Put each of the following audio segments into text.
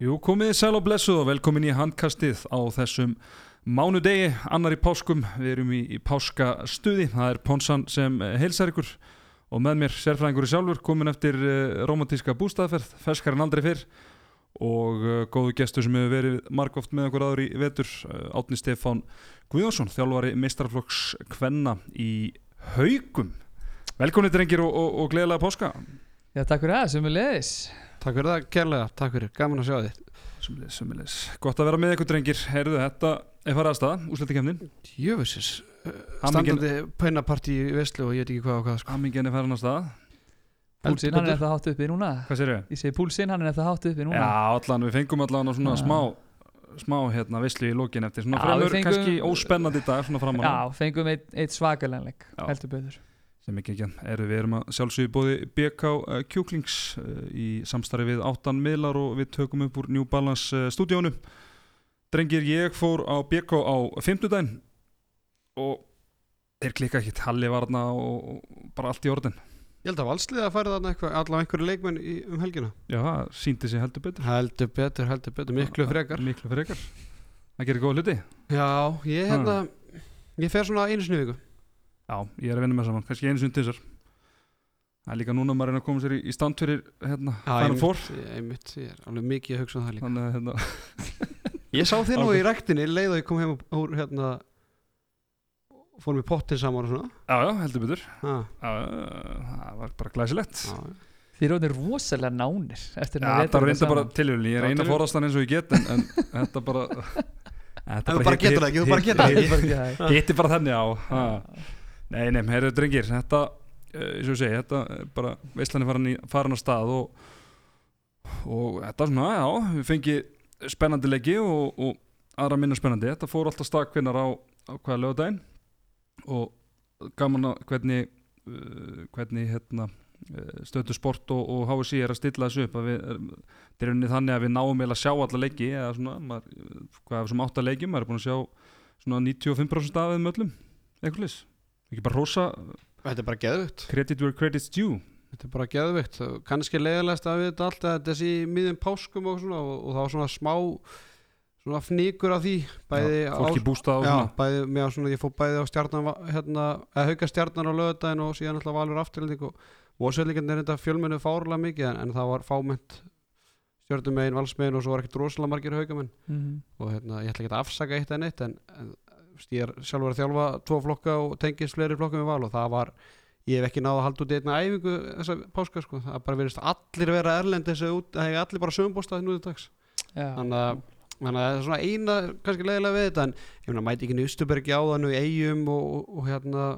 Jú, komið sæl og blessuð og velkomin í handkastið á þessum mánudegi, annar í páskum, við erum í, í páskastuði, það er Ponsan sem heilsar ykkur og með mér sérfræðingur í sjálfur, komin eftir uh, romantíska bústaðferð, ferskar en aldrei fyrr og uh, góðu gestur sem hefur verið margóft með okkur aður í vetur, uh, Átni Stefán Guðjónsson, þjálfari meistarflokks Kvenna í Haugum. Velkomin drengir og, og, og gleðilega páska. Já, takk fyrir það, sem við leiðis Takk fyrir það, kærlega, takk fyrir, gaman að sjá þið Sumulegis, sumulegis. Gott að vera með ykkur drengir. Heyrðu, þetta er farið að staða, úsleitikefnin. Jöfusins, Hamingin, standandi pennapartí í Veslu og ég veit ekki hvað og hvað sko. hamingin er farin að staða. Púlsinn, hann er eftir að hátta uppi núna Hvað sér ég? Ég segi púlsinn, hann er eftir að hátta uppi núna Já, allan, við fengum allan á svona smá smá hérna vislu í lókin eftir svona Já, fremur við fengum- kannski óspennandi dag svona framan á. Já, fengum eitt, eitt svakalenleik Já. Heldur betur sem ekki ekki eru við erum að sjálfsögðu bóði BK uh, Kjúklings uh, í samstarfi við áttan miðlar og við tökum upp úr New Balance uh, stúdíónu drengir ég fór á BK á fimmtudaginn og þeir klikka ekki Halli varna og, bara allt í orðin. Ég held að valslið að færa þarna eitthvað, allavega einhverju leikmenn í, um helgina. Já, það síndi sig heldur betur. Heldur betur, heldur betur, miklu frekar. miklu frekar. Það gerir góða hluti. Já, ég hérna, ég fer svona einu í viku já, ég er að vinna með saman, kannski einu sundi þessar það er líka núna maður er að koma sér í, í stand fyrir hérna, Final Four. ég, einmitt, ég er alveg mikið að hugsa um það líka. Þannig hérna, Ég sá þið nú í ræktinni, leið og ég kom heim úr hérna fórum við pottin saman og svona. Já, já, heldur betur. Ah, já, það var bara glæsilegt. Já, Þið eru orðinir rosalega nánir Eftir Já, að þetta var reynda bara tilhjörli, ég Já, reyna að tilviljun. forast hann eins og ég get en, en þetta bara Þetta Þú bara getur það ekki, þú bara getur það hitt- Ég bara ekki. það. Hitti bara þenni á ha. Nei, nei, heyrðu drengir Þetta, eh, eins og ég segi, þetta er bara Veislan er farin, farin á stað og, og þetta er svona, já Við fengið spennandi leiki og, og aðra minna spennandi. Þetta fór alltaf stakvinnar á, á hvaða lögadaginn og gaman að hvernig uh, hvernig hérna stöðu sport og, og HSI er að stilla þessu upp að við, þetta er unni þannig að við náum að sjá alla leiki eða svona, maður, hvað er sem átta leiki maður er búin að sjá svona 95% af þeim öllum, eitthvað leys ekki bara rosa, Þetta er bara geðvikt credit where credit's due. Þetta er bara geðvikt kannski leiðilegast að við þetta allt að þessi í miðjum páskum og svona og, og það var svona smá svona fníkur af því bæði Já, fólki bústað og já, bæði, mér, svona, ég fór bæði á stjarnan hérna, að hauka stjarnan á lögadaginn og síðan alltaf valur afturlending og Vósveldingarnir er þetta fjölmennu fárlega mikið en, en það var fámennt stjörnum megin, valsmegin og svo var ekkert rosalega margir haugamenn Mhm. og hérna, ég ætla ekki að afsaka eitt en eitt en, en ég er sjálfur að þjálfa tvo flokka og tengist fleiri flokkum við val og það var, ég hef ekki náða að halda út í einna æfingu þessa páska sko, það bara verist allir vera erlendis eða út, það hefur allir bara sögumbóstað nú til dags, þannig að þannig að það er svona eina kannski leiðilega við þetta en ég meina mæti ekki Nustubergi á þannig í eigum og, og, og hérna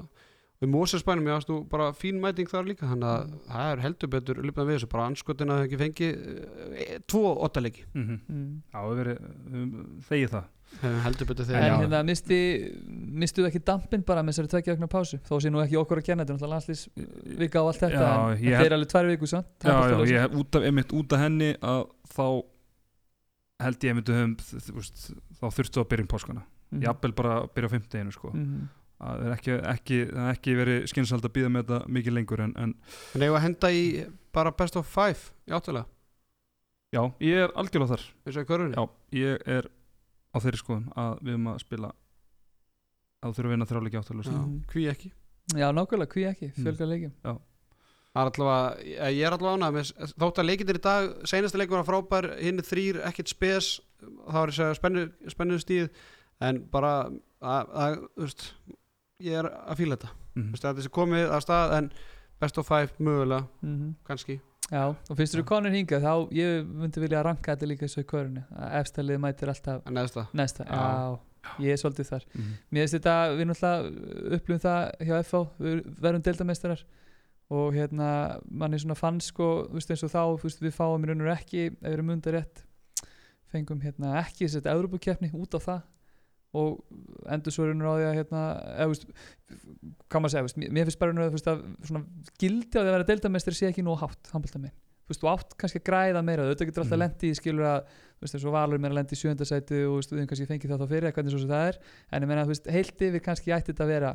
við Mósesbænum, ég varstu bara fín mæting þar líka þannig að það er heldur betur lifnað við þessu, bara anskotin að ekki fengi e, tvo ottaleiki, mm -hmm. Mm. Já, við verið, þegið það heldur betur En þegar já. hérna misti Mistuðu ekki dampin bara með þessari vegna pásu Þó sé nú ekki okkur að kenna Þetta er náttúrulega landslýs vika á allt þetta Já, En, ég en þeir alveg tvær viku samt Já, já, ég hef út af, einmitt út af henni að þá held ég einmitt veist, þá þurftu að byrja um páskana Mhm. jafnvel bara að byrja á fimmteginu sko. Mhm. það er ekki, ekki, það er ekki verið skynsald að býða með þetta mikið lengur en, en En eigum við að henda í bara best of five í áttalega, já, ég er algjörlega þar eins og í körfunni já, ég er á þeirri skoðum að við erum að spila að þú þurfum að vinna Já, Mhm. hví ekki? Já, nákvæmlega, hví ekki, Mm. fjölga Það er allavega, ég er allavega ánægð með þótt að leikindir í dag, seinasta leikur var frábær hinn er þrýr, ekkert spes það var þess að spennu, spennu stíð en bara að, að, þú veist, ég er að fíla þetta. Mm Þú veist, að þessi komið að stað en best of five mögulega, Mhm. kannski Já, og finnst þú konur hingað þá ég myndi vilja ranka þetta líka svo í körunni. Efstalið mætir alltaf en neðsta. Næsta, já, Já. ég er svolítið þar. -hmm. Mér finnst þetta, við náttúrulega upplifum það hjá FH, við verðum deildameistarar og hérna mann er svona fann sko, þú veist eins og þá þú veist, við fáum í raun og ekki, ef við erum undar rétt fengum hérna ekki þess að Európukeppni út á það og endur og á því að hérna, eða, þú veist, hvað maður segja, þú veist, mér- finnst bara og veist, að svona gildi á því að vera deildameistari sé ekki nú hátt, handbólta minn þú veist, þú átt kannski að græða meira, þetta getur alltaf mm. lendi í skilur að þú veist, og valur meira lendi í sjöndasæti og þú veist, kannski fengið það þá fyrir eða hvernig svo sem það er. En ég meina, þú veist, heilt yfir kannski ætti þetta að vera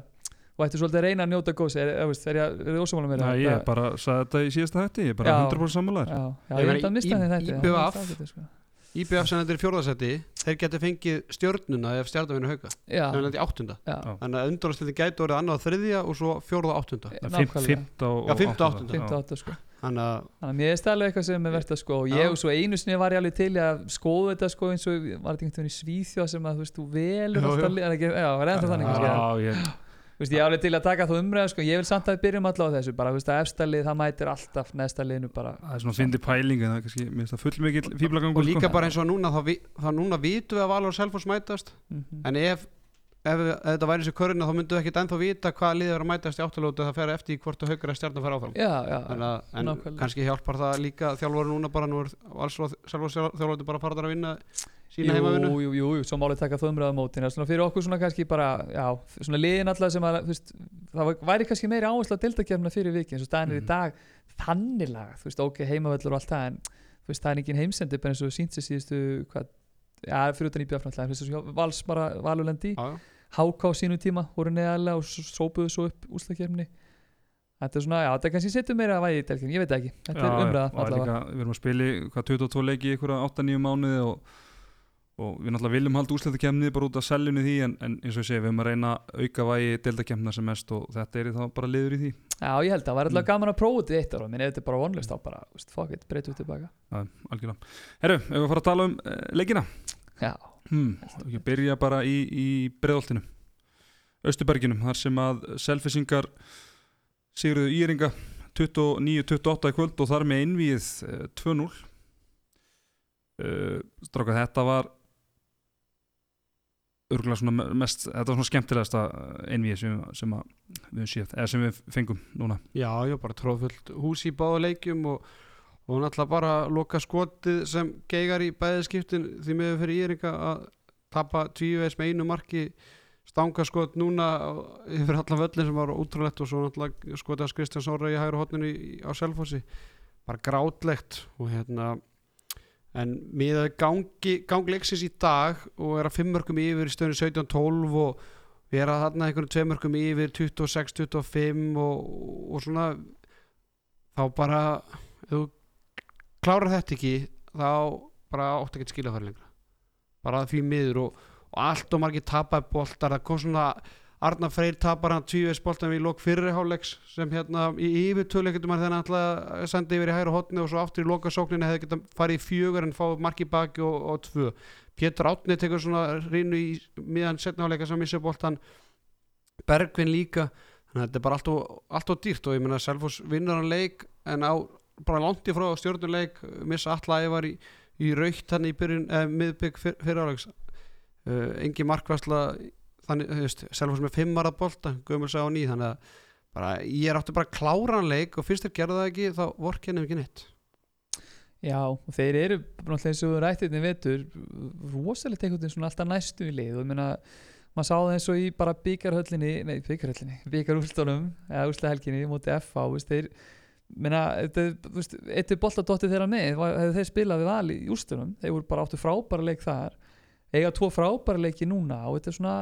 og ætti svolítið að reyna að njóta góðs er, er, er, er, er, er ósámála mér? Nei, ég bara sagði þetta í síðasta hætti ég er bara Já. 100% sammálaður já, já, Ég ég meina, veit að mista í- hann í þetta IBF já, það er. IBF sem þetta er fjórðasetti þeir geti fengið stjörnuna ef stjörnuna vinna hauka. Já, sem er þetta í áttunda. Þannig að undurastildi gæti orðið annað þriðja og svo fjórða og áttunda. Fymta og og áttunda. 58 sko. Þannig að Þannig að mér er stærlega eitthvað sem er verðt að sko. Og ég svo einu sinni var ég alveg til í að skoða þetta sko eins og var þetta einhvern veginn í Svíþjóð sem að þú veist þú velur alltaf jú. li- er ekki, já, var ennþá þannig Já, ég, Þú veist ég alveg til að taka þú umræðu sko. Ég vil samt að við byrjum allavega á þessu bara þú veist að efstalið það mætir alltaf neðsta liðinu bara. Það er svona fyndi pæling en það er kannski, mér finnst það fullmikill fíblagangur og líka sko. bara eins og núna þá, vi- þá núna vitum við að Valur og Selfoss mætast. Mhm. en ef, ef, ef þetta væri eins og köruna þá myndum við ekkit ennþá vita hvaða liður er að mætast í áttalótu það fer eftir í hvort að haugur að stjarnan fer áfram. Já, já, Þannig að, en kannski hjálpar það líka þjálfari núna bara nú sína jú, heimavinnu jú, jú, jú, svo málið taka þú umræðu á mótin svona fyrir okkur svona kannski bara já, svona liðin alltaf sem að þú veist, það væri kannski meiri áherslu að dildakefna fyrir viki eins og staðin er í Mhm. dag þannig lag, þú veist, ok, heimavöllur og allt það en þú veist, það er engin heimsendi bara eins og sínt sér síðustu hvað, já, fyrir utan í bjöfnallega þú veist, vals bara valulendi Já, já. háká á sínu tíma, voru neðarlega og sópuðu svo upp úslakefni þetta er svona, já, þetta kannski setur meira að vægi í delkefni, ég veit ekki, þetta er umræða allavega. við erum að spila í, hvað 22 leiki í einhverja 8-9 mánuði og, og við náttúrulega viljum halda úsleitakemni bara út af seljunni því en, en eins og ég segi, við erum að reyna auka vægi deildakemna sem mest og þetta er þá bara liður í því. Já, ég held að það var alltaf Mm. gaman að prófa þetta eitt ára, menn ef þetta er bara vonlist þá bara, veist, fuck it, breytum við tilbaka. Já, algjörlega. Herru, ef við fara að tala um uh, leikina? Já, hmm, Ég byrja bara í, í breðoltinu Östuberginum, þar sem að selfisingar sigruðu Íringa 29-28 í kvöld og þar með einvíið uh, 2-0 uh, Stráka, þetta var örgulega svona mest þetta var svona skemmtilegasta einvíið sem, sem eða sem við fengum núna. Já, já, bara tróðfullt hús í báða leikjum og, og náttúrulega bara loka skotið sem geigar í bæði skiptin því miður fyrir Íringa að tapa tvíveis með einu marki stangaskot núna yfir allan völlin sem var útrúlegt og svo náttúrulega skotið að Kristján Sóra í hægur hotninu í- á Selfossi. Bara grátlegt og hérna en við gangi, gangleiksins í dag og er að fimmörkum yfir í stöðinu 17-12 og við erum þarna einhvern tveimörkum yfir 26-25 og, og svona þá bara ef þú klárar þetta ekki þá bara átti ekki að skilja það lengra. Bara því miður og, og allt og margir tapaði boltar það kom svona Arnar Freyr tapar hann tvíveis boltan við lók fyrirháleiks sem hérna í yfirtöluleikum þegar hann ætlaði að senda yfir í hægra hotni og svo aftur í lokasókninni hefði getað farið í fjögur en fáið marki baki og, og tvö. Pétur Átni tekur svona reynu í miðan setnaháleika sem missa boltan Bergvin líka. Þannig að þetta er bara allt og, allt og dýrt og ég meina Selfoss vinnur hann leik en á bara langt í frá stjórnuleik missa alla ævar í, í raukt hann í byrjun, eða miðbygg fyr, fyriráleiks uh, engi markværsla þannig, þú veist, Selfoss með fimm varða bolta, gömul sá á ný þannig að bara, ég er áttu bara að klára hann leik og fyrst þér gerðu það ekki, þá vork henni ekki neitt. Já, og þeir eru náttúrulega eins og rættirni vetur rosalegt einhvern veginn svona alltaf næstu í lið og ég meina, maður sá það eins og í bara byggarhöllinni, nei byggarhöllinni byggarúlstunum, eða úrslahelginni móti FH, veist, þeir meina, þetta, þú veist, eitt er boltadotti þeirra með, hefðu þeir spilað við val í úrstunum, þeir voru bara áttu frábæra leik þar eiga tvo frábæra leiki núna og þetta er svona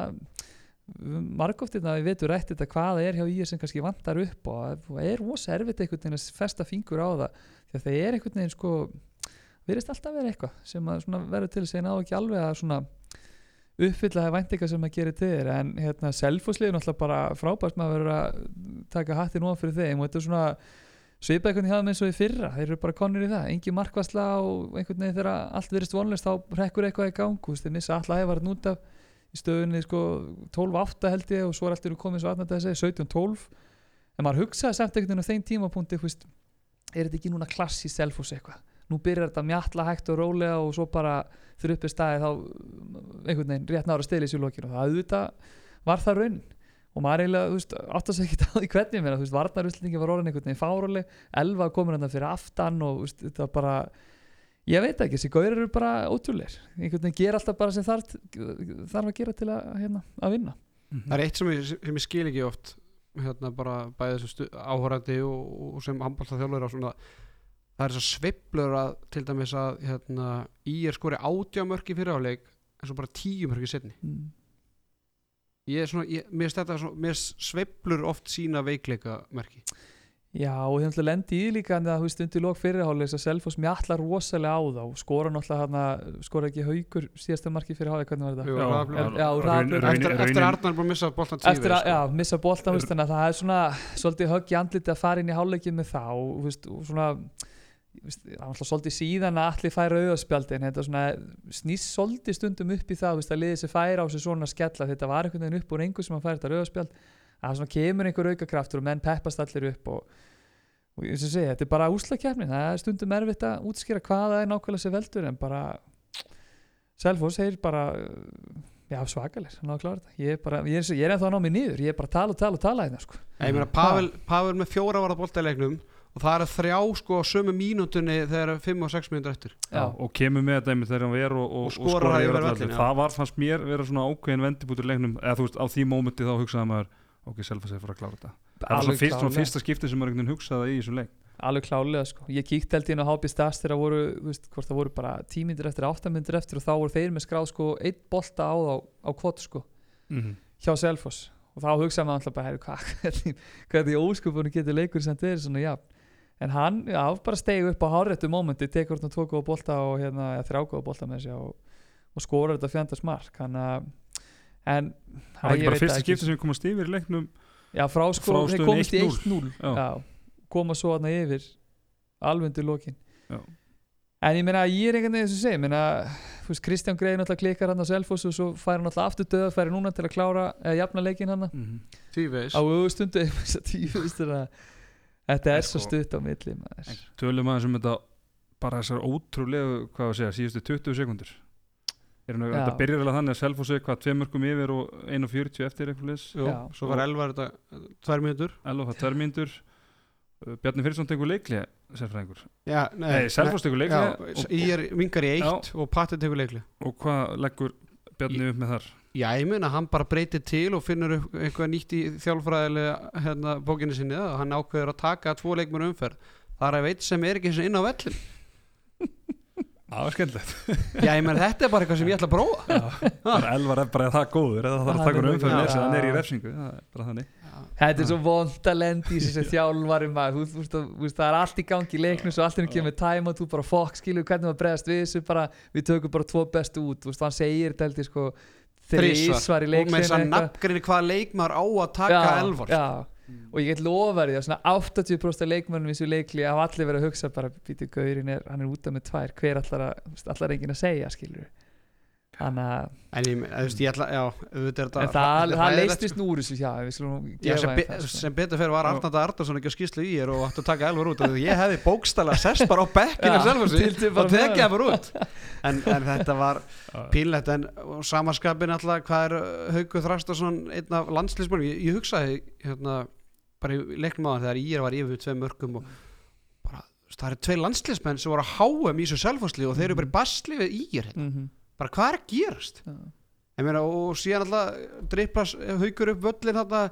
margóftirna við veitum rætt þetta hvað það er hjá í sem kannski vantar upp og og er rosa erfitt einhvern veginn að festa fingur á það því að það er einhvern veginn sko virðist alltaf vera eitthvað sem að verður til að segja ná ekki alveg að svona uppfylla það væntinga sem að gera til þér en hérna selfosliðin náttúrulega bara frábært maður verður að taka hattin ofan fyrir þeim og þetta er svona svipað einhvern veginn eins og í fyrra þeir eru bara konur í það, engin markvarsla og einhvern veginn þegar allt virðist vonlist þá rekkur eitthvað í gang, þeir missa alltaf hefur varit út af í stöðunni sko 12-8 held ég og svo er allt eru komið svo aðnætt að segja 17-12 en maður hugsaði samt einhvern veginn á þeim tímapunkti þú veist, er þetta ekki núna klassi selfos eitthvað, nú byrjar þetta mjalla hægt og rólega og svo bara fyrir uppi staði þá einhvern veginn rétt nára stili sér lokinu og það auðvitað var það raunin og maður eiginlega, þú veist, átt að segja ekki á því hvernig mér, þú veist, varnarúslingi var orðin einhvern veginn fáruleg, elva komin hann fyrir aftan og þú veist, þetta var bara ég veit ekki, þessi gaurir eru bara ótrúleir einhvern veginn gera alltaf bara sem þarf þarf að gera til að, hérna, að vinna. Það er eitt sem ég, sem ég skil ekki oft hérna bara bæði þessu áhorandi og, og sem handbólta þjálfur á svona. Það er þess að sveiflur að til dæmis að hérna, í er skori átjámörki fyrir áleik en svo bara tíumörki setni mm. Ég er svona, ég, mér svona, mér sveiflur oft sína veikleika merki Já, og þeim alltaf lendi í líka en það, þú veist, undir lók fyrirháleis að Selfoss mjallar rosalega á þá og skora náttúrulega hann skora ekki haugur síðasta marki fyrir háleik, hvernig var þetta? Jú, Já, Raðablíð. já, raunin- eftir, eftir raunin- Arnar er búin að missa boltan Eftir að, já, missa að það er svona svolítið högg í andliti að fara inn í háleikin með þá, og, og svona það er alltaf svolítið síðan að allir færa auðarspjaldin, þetta svona snýst svolítið stundum upp í það, að liðið sér færa á sig svona skella, þetta var einhvern veginn upp úr einhver sem að færa þetta auðarspjald, að svona kemur einhver aukakraftur og menn peppast allir upp og, og eins og segja, þetta er bara úslakefnin, það er stundum erfitt að útskýra hvað það er nákvæmlega sér veldur en bara Selfoss er bara já, svakalir, hann á að klára þetta. Ég er, bara, ég er, ég er ennþá að er að og það er þrjá sko á sömu mínútunni þegar er 5 og 6 mínútur eftir. Já, og kemur með þetta einmitt þegar hann ver og, og, Og skorar skorar yfir allir. já. það var fannst mér vera svona ákveðin vendibútur leiknum eða þú veist á því mómenti þá hugsaði maður ok, Selfoss er fara að klára þetta. Það var svona, fyrst, svona fyrsta skipti sem maður einhvern veginn hugsaði í þessum leik. Alveg klálega sko. ég kíkt held í hennu HB Stas þegar voru þú veist, hvort það voru bara tímyndir eftir, áttamyndir eftir og þá voru þeir með skráð sko eitt bolta á þá á kvot sko hjá Selfoss. Og þá hugsaði maður alltaf bara "Heyrðu, hvað, hvernig, hvernig óskupunum getur leikur sem þetta er svona jafn en hann, já, bara stegi upp á háréttu mómenti, tekur þarna tvo góða bolta og hérna, þrjá góða bolta með sér og, og skorar þetta fjandars mark. Hann að en það var ekki bara fyrsta skipti sem komast yfir leiknum? Já, frá sko, þeir komist í 1-0. 1-0 Já, koma svo þarna yfir alveg undir lokin. Já. En ég meina, ég er einhvern veginn að segja, ég meina, þú veist, Kristján Greið náttúrulega klikkar hann á Selfoss og svo fær hann náttúrulega aftur döða, fær núna til að klára eða jafna leikin hann. Mhm. Tvíveis á auðvustundu, þess að tíu, veist það Þetta er En svo sko- stutt á milli maður. tölum aðeins um þetta bara þessar ótrúlegu, hvað að segja, síðustu 20 sekundur er Já. þetta byrjar alveg þannig að Selfoss er hvað, tveim mörgum yfir og 1.40 eftir eitthvað leys Já. svo var elvar þetta tvær mínútur. 11 það tvær mínútur. Uh, Bjarni Fyrirsson tekur leikli sérfræðingur. Já, Nei, Selfoss tekur leikli Já, og, ég er vingar í eitt og Patti tekur leikli og hvað leggur Bjarni upp með þar Já, ég meina hann bara breytir til og finnur upp eitthvað nýtt í þjálfræðilega hérna, bókinni sinni og hann ákveður að taka tvo leikmur umferð. Það er að veit sem er ekki eins og inn á vellin Það var skemmtilegt. Já, ég meina þetta er bara eitthvað sem ég ætla að prófa. Bara Elvar er bara það góður? Það þarf að taka er um bara- með þess að hann er í refsingu? Það er bara þannig. Þetta er svo vond að lendi í þessi þjálfari maður, þú, þú, veist, þú veist, það er allt í gangi í leiknum svo allt er ekki með time og þú bara fokk skilur hvernig maður bregðast við þessu bara, við tökum bara tvo bestu út, þú veist, hann segir þrísvar í og með þess að leikinu nafngrinni hvaða leikmaður á að taka elvar já, og ég get lofa því að svona 80% af leikmönnum í þessu leikli hafa allir verið að hugsa bara, býtu gaurin er, hann er útaf með tvær, hver allar allar enginn að segja skilur þannig að En ég, þú veist, ég ætla, já, þetta en það, það leistist nú úr þessu, já, við gefa sem, be það, sko. sem betur fyrir var. Arnald Arnarsson ekki að skýslu í er og átti að taka elvar út og ég hefði bókstælega sest bara á bekkinu sjálfur sig og tekið það bara út. En, en þetta var pínlegt en og samanskapin alltaf hvað er uh, Hauku Þrastarsson einn af landslýsmörgum ég, ég hugsaði hérna bara í leiknum á það þegar ég var yfir tvei mörgum og bara það eru tvei landslýsmenn sem voru að háum í þessu selfhásli og þeir eru bara í basli við í er Mhm, bara hvað er að gerast. Ég meina, og síðan alltaf dripplas haukur upp völlin þarna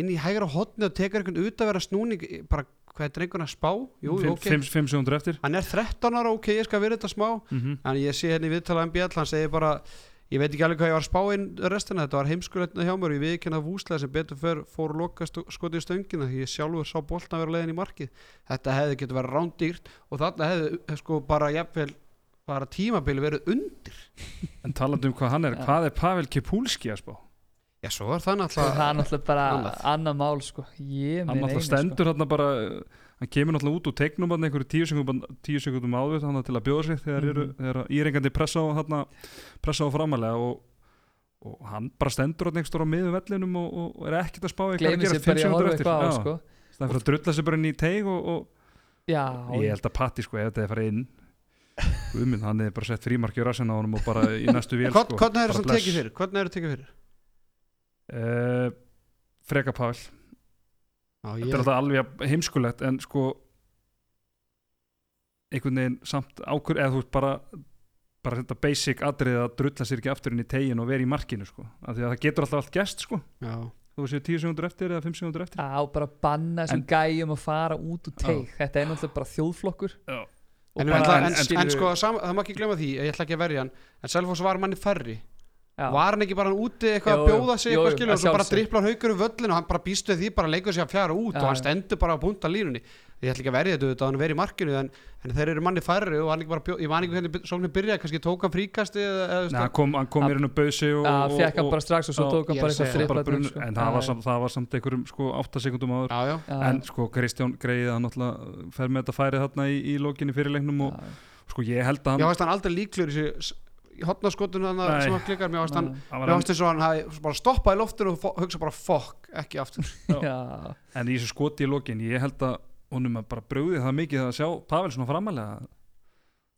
inn í hægra hotni og tekur einhvern út að vera snúning bara hvað er drengun að spá? Jú, jú, ok, 5 sekundur eftir. Hann er 13 ára ok, ég skal vera þetta smá. Mhm. en ég sé henni viðtala MBL, hann segir bara ég veit ekki alveg hvað ég var að spá inn restina þetta var heimskuleitna hjá mér ég viðkynna vúslega sem betur fyrr fór að loka skotið í stöngina því ég sjálfur sá boltan vera leiðin í markið. Þetta hefði getur verið rándýrt og þarna hefði eh, sko bara jafnvel bara tímabili verið undir. En talandi um hvað hann er, hvað er Pavel Kipulski að spá? Já, svo er það það er náttúrulega náttúrulega bara annað. annað mál sko. Hann náttúrulega einu stendur hann bara hann kemur náttúrulega út og tegnum hann einhverju tíu sekundum, tíu sekundum áður hann til að bjóða sig þegar, eru, Mhm. þegar írengandi pressa á hann pressa á framalega og, og hann bara stendur hann einhverjum á miðum vellinum og, og, er ekkert að spá sko að sér gera bara í 5 að horfa eitthvað á sko. Það er fyrir að drulla sig bara inn í teig og, og já, ég held að Patti sko ef þetta er farið inn Guðmund, hann er bara sett frímarki á rassin á honum og bara í næstu vél sko, hvernig er það tekið fyrir? Hvernig er það tekið fyrir? Uh, Freka Pavel já, þetta er ég, alltaf alveg heimskulegt en sko einhvern veginn samt ákur eða þú veist bara bara þetta basic atrið að drulla sér ekki aftur inn í tegin og vera í markinu sko. Af því að það getur alltaf allt gest sko. Já, þú séu 10 sekundur eftir eða 5 sekundur eftir. Á bara banna þessum gæjum að fara út úr teig. Þetta er náttúrulega bara þjóðflokkur. Já. En, bara, en, en en, sko sam, það má ekki glemma því ég ætla ekki að verja hann en Selfoss var manni færri. Já. var hann ekki bara úti eitthvað að bjóða sig eitthvað skilur og svo bara dripplar haugur í völlin og hann bara býst við því bara leikur sig að fjara út Já, og hann stendur bara á punta línunni ég ætla ekki að verja þetta auðvitað að hann veri í markinu en, en þeir eru manni færri og hann ekki bara bjó, ég man ekki hvernig sóknir byrjaði, kannski tók hann fríkasti eða, eða, Nei, hann kom, hann kom Hann- í raun og bauð sig og, Já, og, fekk hann bara strax og svo Já, tók hann bara að eitthvað brunn, sko. en Já, það var, já. samt, það var samt einhverjum sko 8 sekundum áður. Já, já, Já, en já. sko Kristján greið að náttúrulega fer með þetta færi þarna í, í lokinni fyrirleiknum og Já, sko ég held að hann, veist hann aldrei líklegur í hann Nei. sem hann klikkar mér varst hann hann Mér eins og hann hafi bara stoppað í loftinu og hugsa bara fokk, ekki aftur. Já, en í þessu skoti í lokin ég held að honum að bara brugði það mikið að sjá Pavel svona framalega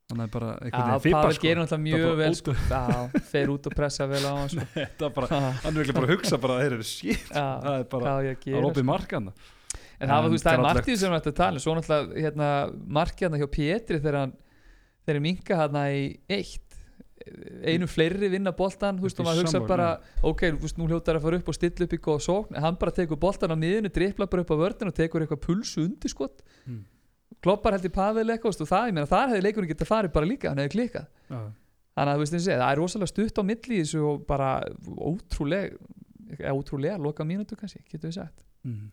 þannig að bara einhvern veginn fippa Pavel sko gerir náttúrulega mjög vel sko. já, fer út og pressa vel á hann sko. þetta bara, hann er ekki bara að hugsa bara þeir eru shit, það er bara að lópið sko. markan en það var, þú veist, það er markið sem við ættum að tala um. svo náttúrulega, hérna, markið hérna hjá Pétri þegar hann þegar hann minka hérna í eitt einu fleiri vinna boltan þú veist, og maður hugsa sammála, bara ok, þú veist, nú hljótar að fara upp og stilla upp í góð sókn, en hann bara tekur boltan á miðinu drippla bara upp á vörðin og tekur eitthvað pulsu undir skott Mm. kloppar held í Pavel eitthvað, og það, ég meina, þar hefði leikurinn getað farið bara líka, hann hefði klikkað. Þannig að þú veist, eins og segja, það er rosalega stutt á milli í þessu og bara ótrúleg eða ótrúlega, loka mínútu kannski, getur við sagt. Mm.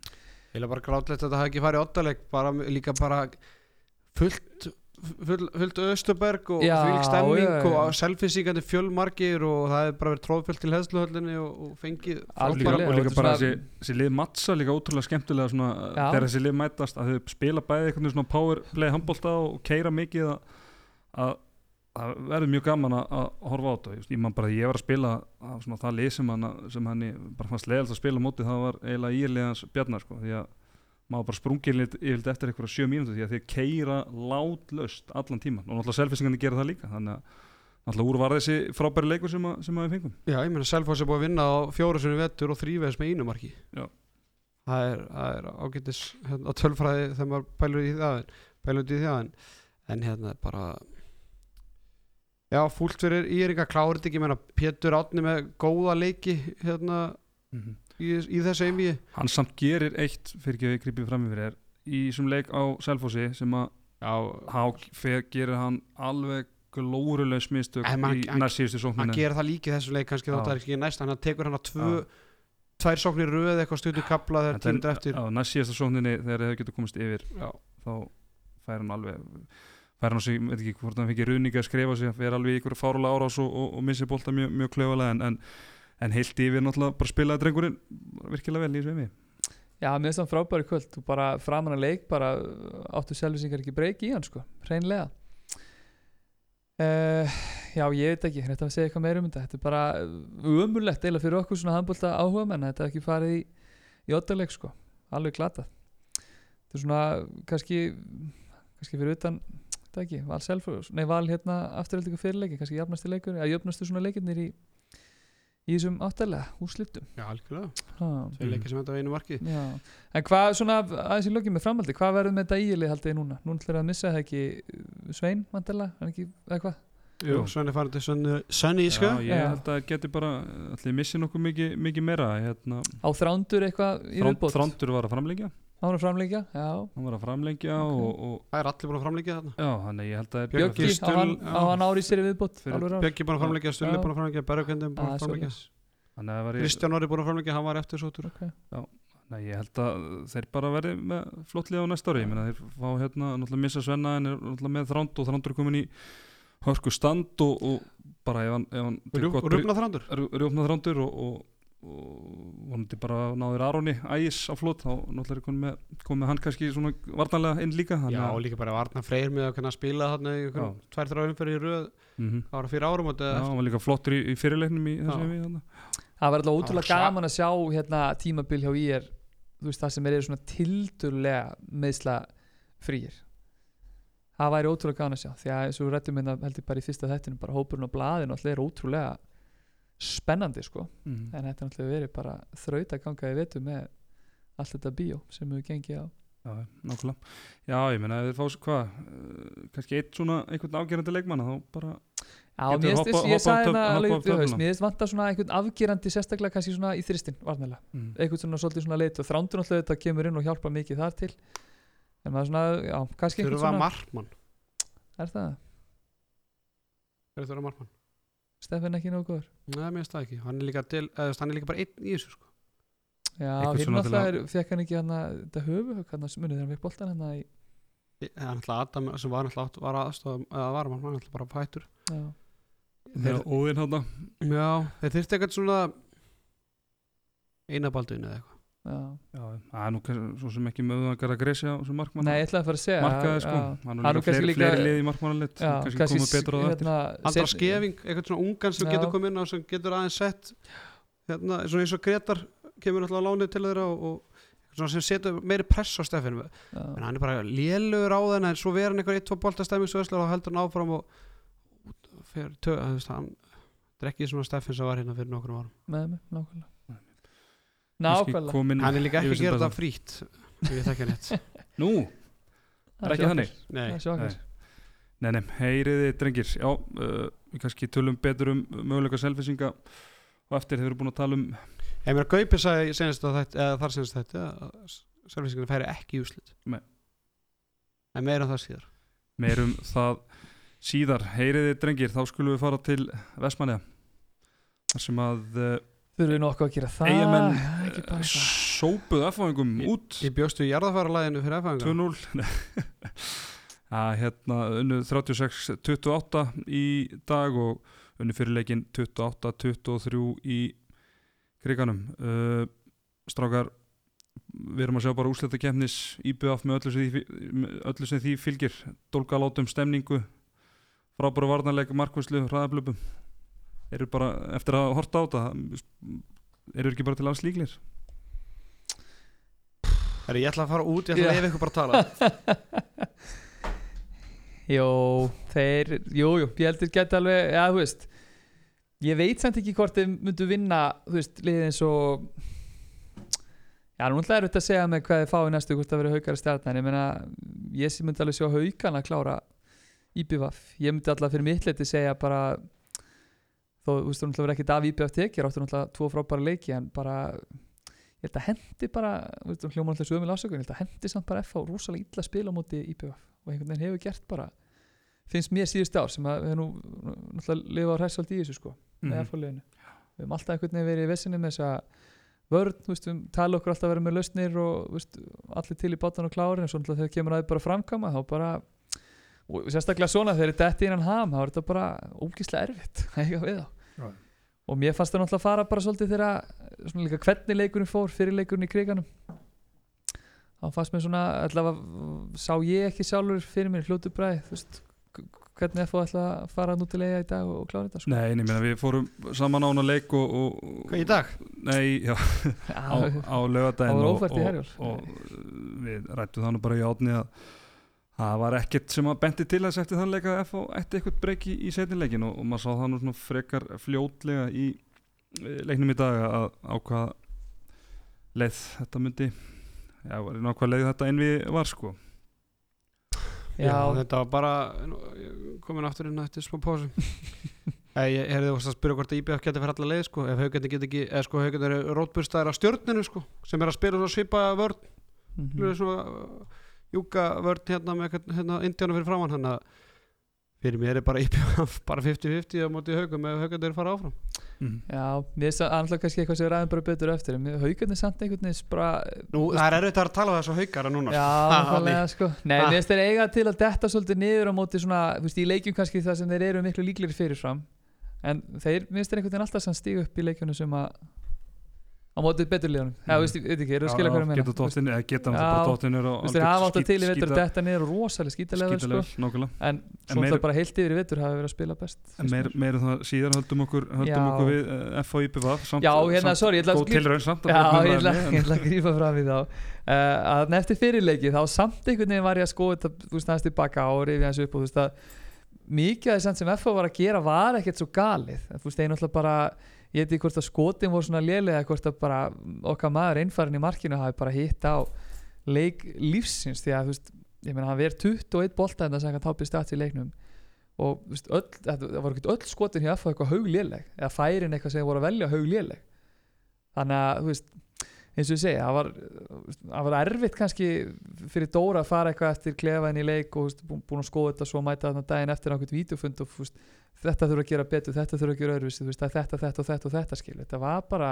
Eða bara grátlegt að þetta hafi ekki farið í ottaleg bara líka bara fullt full, fullt Östuberg og fylg stemning og selfisíkandi fjölmargir og það hefur bara verið tróðfullt til heðsluhöllinni og, og fengið og líka, og líka bara þessi, þessi lið mattsa líka ótrúlega skemmtilega svona, þegar þessi lið mætast að þau spila bæði veginn svona powerplay handbólta og keira mikið að, að það verður mjög gaman að, að horfa á þetta. Ég man bara að ég var að spila á svona það lið sem hann, sem hann bara fannst leiðalt að spila móti það var eiginlega írliðans bjarnar sko, því að maður bara sprungið lit yfirleitt eftir eitthvað sjö mínútur því að þeir keira látlaust allan tíman og náttúrulega selfisingarnir gera það líka þannig að náttúrulega úr var þessi frábæri leikur sem, að, sem að við fengum. Já, ég meina Selfoss er búið að vinna á fjóru sinni vettur og þrýveðs með einu marki. Já. það er, það er ágætis hérna, tölfræði þegar maður pælur í það en- pælur í það. En, en hérna bara Já, fúlt fyrir Írika klárit ekki, ég meina Pétur Átni með góða leiki hérna í, í þessu einvíi hann samt gerir eitt fyrir ekki að við grípum fram yfir er í þessum leik á Selfossi sem að Hák fer, gerir hann alveg glóruleg smistök En man- í hann- næst síðustu hann sókninu gerir það líka í þessu leik kannski að það er ekki næst. Hann tekur hann að tvö Já. tvær sóknir röð eitthvað stundu kapla þegar tímur eftir. Á næst síðustu sókninni þegar þeir getur komist yfir Já. þá fær hann alveg fær hann sig, veit ekki hvort hann fengi ruðningi að skrifa sig, hann fer alveg í ykkur fárulega árás og, og, og missi bolta mjög, mjög klöfulega en, en, en heilt yfir náttúrulega bara spilaði drengurinn virkilega vel í einvíi Já, mér finnst hann frábæri kvöld þú bara framan að leik, bara uh, áttu selvisingar ekki breyki í hann sko, hreinlega. Uh, Já, ég veit ekki, þetta að segja eitthvað meira um þetta. Þetta er bara umurlegt eila fyrir okkur svona handbólta áhuga menn þetta er ekki farið í, í ottaleg sko, alveg glatað. Þetta er svona kannski kannski fyrir utan þetta ekki, val selfur, nei val hérna afturhaldingu fyrirleiki, kannski jafnastu leikur eða jöfnastu svona leikirnir í í þessum áttalega úrslitum Já, algjörlega, ha. tvei leikir sem á einu marki Já, en hvað svona aðeins í lögjum með framhaldi, hvað verður með þetta íli haldið núna? Nú ætlar að missa það ekki uh, Svein, vantilega, hann ekki, eða hvað? Jú, Svenni farin til Svenni, Svenni í sko Já, ég Já. held að geti bara allir missi nokkuð mikið, mikið meira hérna, Á þrándur eitthvað í viðbót? Þrándur var að framlengja Á hann að framleika, já. hann var að framlengja Ok. og, og Það er allir búin að framleggja þarna já, þannig ég held að Björki, Bjöggi, á hann, já. hann ári sér í ár. Björki búin að framleggja, Stulli Já. búin að framleggja Bergvendin búin Ah, að framleggja þannig að það var ég, Kristján Orri búin að framleggja, hann var eftir sótur Ok. Nei, ég held að þeir bara verði með flottlið á næsta ári, ég meina þeir fá hérna náttúrulega missa Svenna en er náttúrulega með þránd og þrándur er komin í hörku stand og, og bara ef hann, ef hann Og gott bry- rúfna þrándur rjú- rjúpnað þrándur og, og, og vonandi bara náður Aroni ægis á flott, þá náttúrulega er komið með, komið með hann kannski svona varnanlega inn líka Já, og líka bara Arna Freyr með að spila þarna í Já. tvær þrjá umferði í röð Mhm. Það var fyrir árum og Já, hann var líka flottur í, í fyrirleiknum í þessu við. Það var alltaf ótrúlega gaman að sjá hérna tímabil hjá þú veist það sem er svona tildurlega meðsla frýir það væri ótrúlega gaman að sjá því að eins og við rættum hérna held ég bara í fyrsta þættinu bara hópurinn á blaðinu alltaf er ótrúlega spennandi sko. Mhm. en þetta er náttúrulega verið bara þraut að ganga í vetu með allt þetta bíó sem við gengið á. Já, nákvæmlega. Já, ég meina, ef þeir fá hvað uh, kannski eitt svona einhvern afgerandi leikmanna þá bara Já, mér finnst, hérna mér finnst vanta svona einhvern afgerandi sérstaklega kannski svona í þristin varnilega, mm. einhvern svona svolítið svona leit og þrándur náttúrulega þetta kemur inn og hjálpa mikið þar til. En maður svona, já, kannski einhvern Þurfa svona markmann. Er það? Þeir þurfa markmann Stefan ekki nógu góður? Nei, mér finnst það ekki, hann er líka, til, eða, hann er líka bara einn í þessu sko. Já, til alltaf er, fekk hann ekki hann að þetta höfu, hann að munið þegar hann fekk boltan hann að í, hann ætla Adam sem var náttúrulega var aðstofa eða var hann náttúrulega bara pættur já, Þegar Óðinn hann já, þeir þyrfti eitthvað svona einabalduðin eða eitthvað. já. Já, það er nú kannski svo sem ekki möðuðangar að gresja á sem markmann Nei, ég ætlaði að fara að segja markaði sko, hann er er líka kannski fleiri, líka- fleiri lið í markmannalit já, kannski komið betur á það eftir hérna, andra skefing, eitthvað svona ungan sem Já. getur komið inn á sem getur aðeins sett hérna, svona eins og Gretar kemur náttúrulega lánið til þeirra og, og sem setur meiri press á Steffin en hann er bara lélugur á þenn en svo verður hann eitthvað eitt, tvo boltastæmi svo og heldur hann áfram og fyrir tö, þú veist, hann drekkið svona Steffin sem var hérna fyrir nokkrum árum nákvæmlega. hann er líka ekki yfir að sem gera besta. þetta frítt ef ég þekki hann rétt. Nú, Það er ekki þannig? Það nei. Nei, nei, heyriði drengir. Já, uh, við kannski tölum betur um möguleika selfisinga og eftir þeir eru búin að tala um ég meina Gaupi sagði senast að þetta, eða þar senast þetta að servisinginu færi ekki í úslit Nei. en meira en það síðar. Meirum það síðar. Heyriði drengir, þá skulum við fara til Vestmanniða þar sem að uh, Þurfum við nokkuð að gera það? Bara eitthvað. sópuðu aðfáingum út. ég bjóstu í jarðafæralæðinu fyrir efanga 2-0 að hérna unnu 36-28 í dag og unnu fyrirleikin 28-23 í kriganum. Uh, strákar við erum að sjá bara úsletta kemnis IBF með öllu sem því, með öllu sem því fylgir. Dólgalátum stemningu. Frábæru varnarleik markvæslu, hraðablöpum eru bara eftir að horta á þetta eru ekki bara til alls líklir Herri, ég ætla að fara út, ég ætla að leiða ykkur bara að tala. Jó, þeir, jú, jú, ég heldur geta alveg, já, þú veist Ég veit samt ekki hvort þeir myndu vinna, þú veist, liðið eins og Já, nú ætlaði þetta að segja með hvað þið fáið næstu hvort það verið haukar stjarnan. Ég meina, ég myndi alveg sjá haukan að klára IBVF Ég myndi allavega fyrir mitt leiti segja bara Þó, þú veist, þú náttúrulega verið ekkert af IBVF tekið Ráttu náttúrulega tvo frábæra leiki En bara, ég held að hendi bara Þú veist, hljóma náttúrulega um ásökun Ég held að hendi samt bara F á rosalega illa spil á móti IBVF Og einhvern veginn hefur gert bara Finnst mér síðust ár sem að við nú náttúrulega lifa á hræsvald í þessu sko Mhm. F-fáliðinu við höfum alltaf einhvern veginn verið í vessinni með þess að þú veist, við tala okkur alltaf að vera með lausnir og þú veist, allir til í bátan og klári en svo náttúrulega þegar kemur að þið bara framkama þá bara, og sérstaklega svona þegar þetta er innan ham, þá er þetta bara ógíslega erfitt að eiga við þá Já. og mér fannst það náttúrulega að fara bara svolítið þegar svona líka hvernig leikurinn fór fyrir leikurinn í kriganum þá fannst mér svona allavega sá ég ekki sjálfur fyrir mér fljótu bræði, þú veist hvernig FO ætla að fara nú til eiga í dag og, klára þetta sko. Nei, ég meina við fórum saman á hana leik og, og Hvað í dag? Nei, já, á, á var og, og, og við rættum þannig bara í átni að það var ekkert sem að benti til þess eftir þann leika að FH ætti eitthvað breyki í setnileikin og, og maður sá það nú svona frekar fljótlega í eh, leiknum í dag að á hvað leið þetta myndi. Já, ná hvað leið þetta einvi var sko. Já, já, þetta var bara komin aftur inn eftir smá pásu. Ég, ég herði að spyrja hvort að IBF geti fyrir alla leið sko, ef haugandi get ekki, eða sko haugandi eru rótburstaðir á stjörninu sko, sem er að spila svona svipa vörn, mm. svona uh, júka vörn hérna með eitthvað, hérna indjánu fyrir framann, hann að fyrir mér er bara IBF bara 50-50 á móti haugum ef haugandi eru fara áfram mm. já, mér finnst það annars kannski eitthvað sem við ræðum bara betur eftir en haugarnir samt einhvern veginn bara Nú, það er erfitt að taka þessu haugara núna Já, Ha, nákvæmlega sko Nei, Ha. mér finnst þeir eiga til að detta svolítið niður á móti svona, þú veist, í leikjum kannski það sem þeir eru miklu líklegri fyrirfram en þeir, mér finnst þeir einhvern veginn alltaf sem stígu upp í leikjunum sem að á mótið betur liðunum, já, Mhm. veist, ég veit ekki, eru að skilja hvað ég meina Geta hann bara þeir hafa átt að til í vetur að detta niður og rosalega skítalega sko. en svo meir- meir, bara heilt yfir í vetur hafa verið að spila best En finnst meir, mér. meir en það síðar höldum okkur, höldum Já. okkur við uh, F og IPVF samt, Já, hérna, ég ætla að tilraun samt að ég ætla, að grípa fram í þá uh, að eftir fyrirleiki þá samt einhvern veginn var ég að skoða veist næst tilbaka og rifja þessu upp og þú veist að mikið af því samt sem FH var að gera var ekkert svo galið þú veist, einu alltaf bara ég veit ekki hvort að skotin voru svona lélega eða hvort að bara okkar maður einfarin í markinu hafi bara hitt á leik lífsins því að þú veist ég meina hann verið 21 bolta en það sem hann tápið stats í leiknum. Og þú veist, öll, það voru ekkert öll skotin hjá FH eitthvað haugléleg eða færin eitthvað sem voru að velja haugléleg. Þannig að þú veist eins og ég segi, það var, það var erfitt kannski fyrir Dóra að fara eitthvað eftir klefaðin í leik og veist, bú- búin að skoða þetta svo að mæta þarna daginn eftir nákvæmt vídeofund og veist, þetta þurfa að gera betur, þetta þurfa að gera öðruvísi, er þetta, þetta og þetta og þetta skil, þetta var bara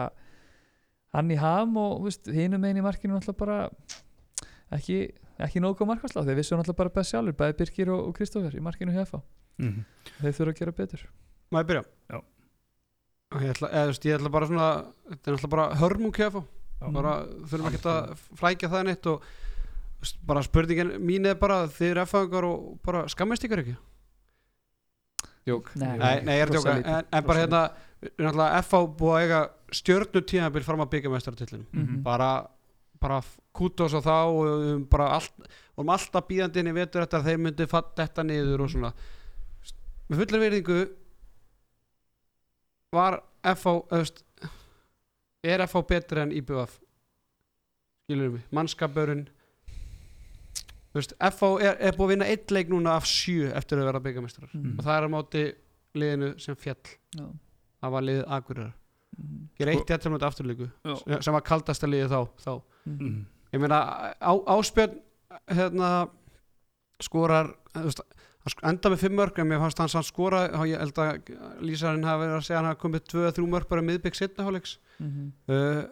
hann í ham og hinum einn í markinu náttúrulega bara ekki, ekki nógu góð markaslá, þeir vissu náttúrulega bara best sjálfur, bæði Birkir og, og Kristoffer í markinu hjá FH, Mhm. þeir þurfa að gera betur Má ég byrja? Já. Ég ætla, ég ætla bara svona þetta er náttúrulega bara hörmung Já. Bara þurfum ekki að flækja það neitt og bara spurningin mín er bara þið eru F-fangar og bara skammist ykkur ekki? Jók. Nei, Nei, nei, ég er að djóka, en, en bara hérna við erum náttúrulega F.A. búið að eiga stjörnu tímabil fram að byggja mestartillinu Mhm. bara, bara kútos á þá og bara allt, vorum alltaf bíðandi inn í vetur eftir að þeir myndi þetta niður og svona. Með fullir verðingu var F.A. Öst, er F.A. betur en IBF skilur mig, mannskapurinn Þú veist, F.A. Er, er búið að vinna eitt leik núna af sjö eftir að vera byggamestrar Mhm. og það er á móti liðinu sem fjall Já. það var liðið Akureyrar Mhm. gera eitt jættur mútið afturlíku Já. sem var kaldasta liðið þá, þá. Mhm. Mhm. ég meina á, áspjörn hérna skorar þú veist, enda með fimm mörg en mér fannst hans hann skora þá ég held að lýsarinn hafi verið að segja að hann hafi komið tvö að þrjú mörg bara miðbygg setna hálfleiks Mhm. uh,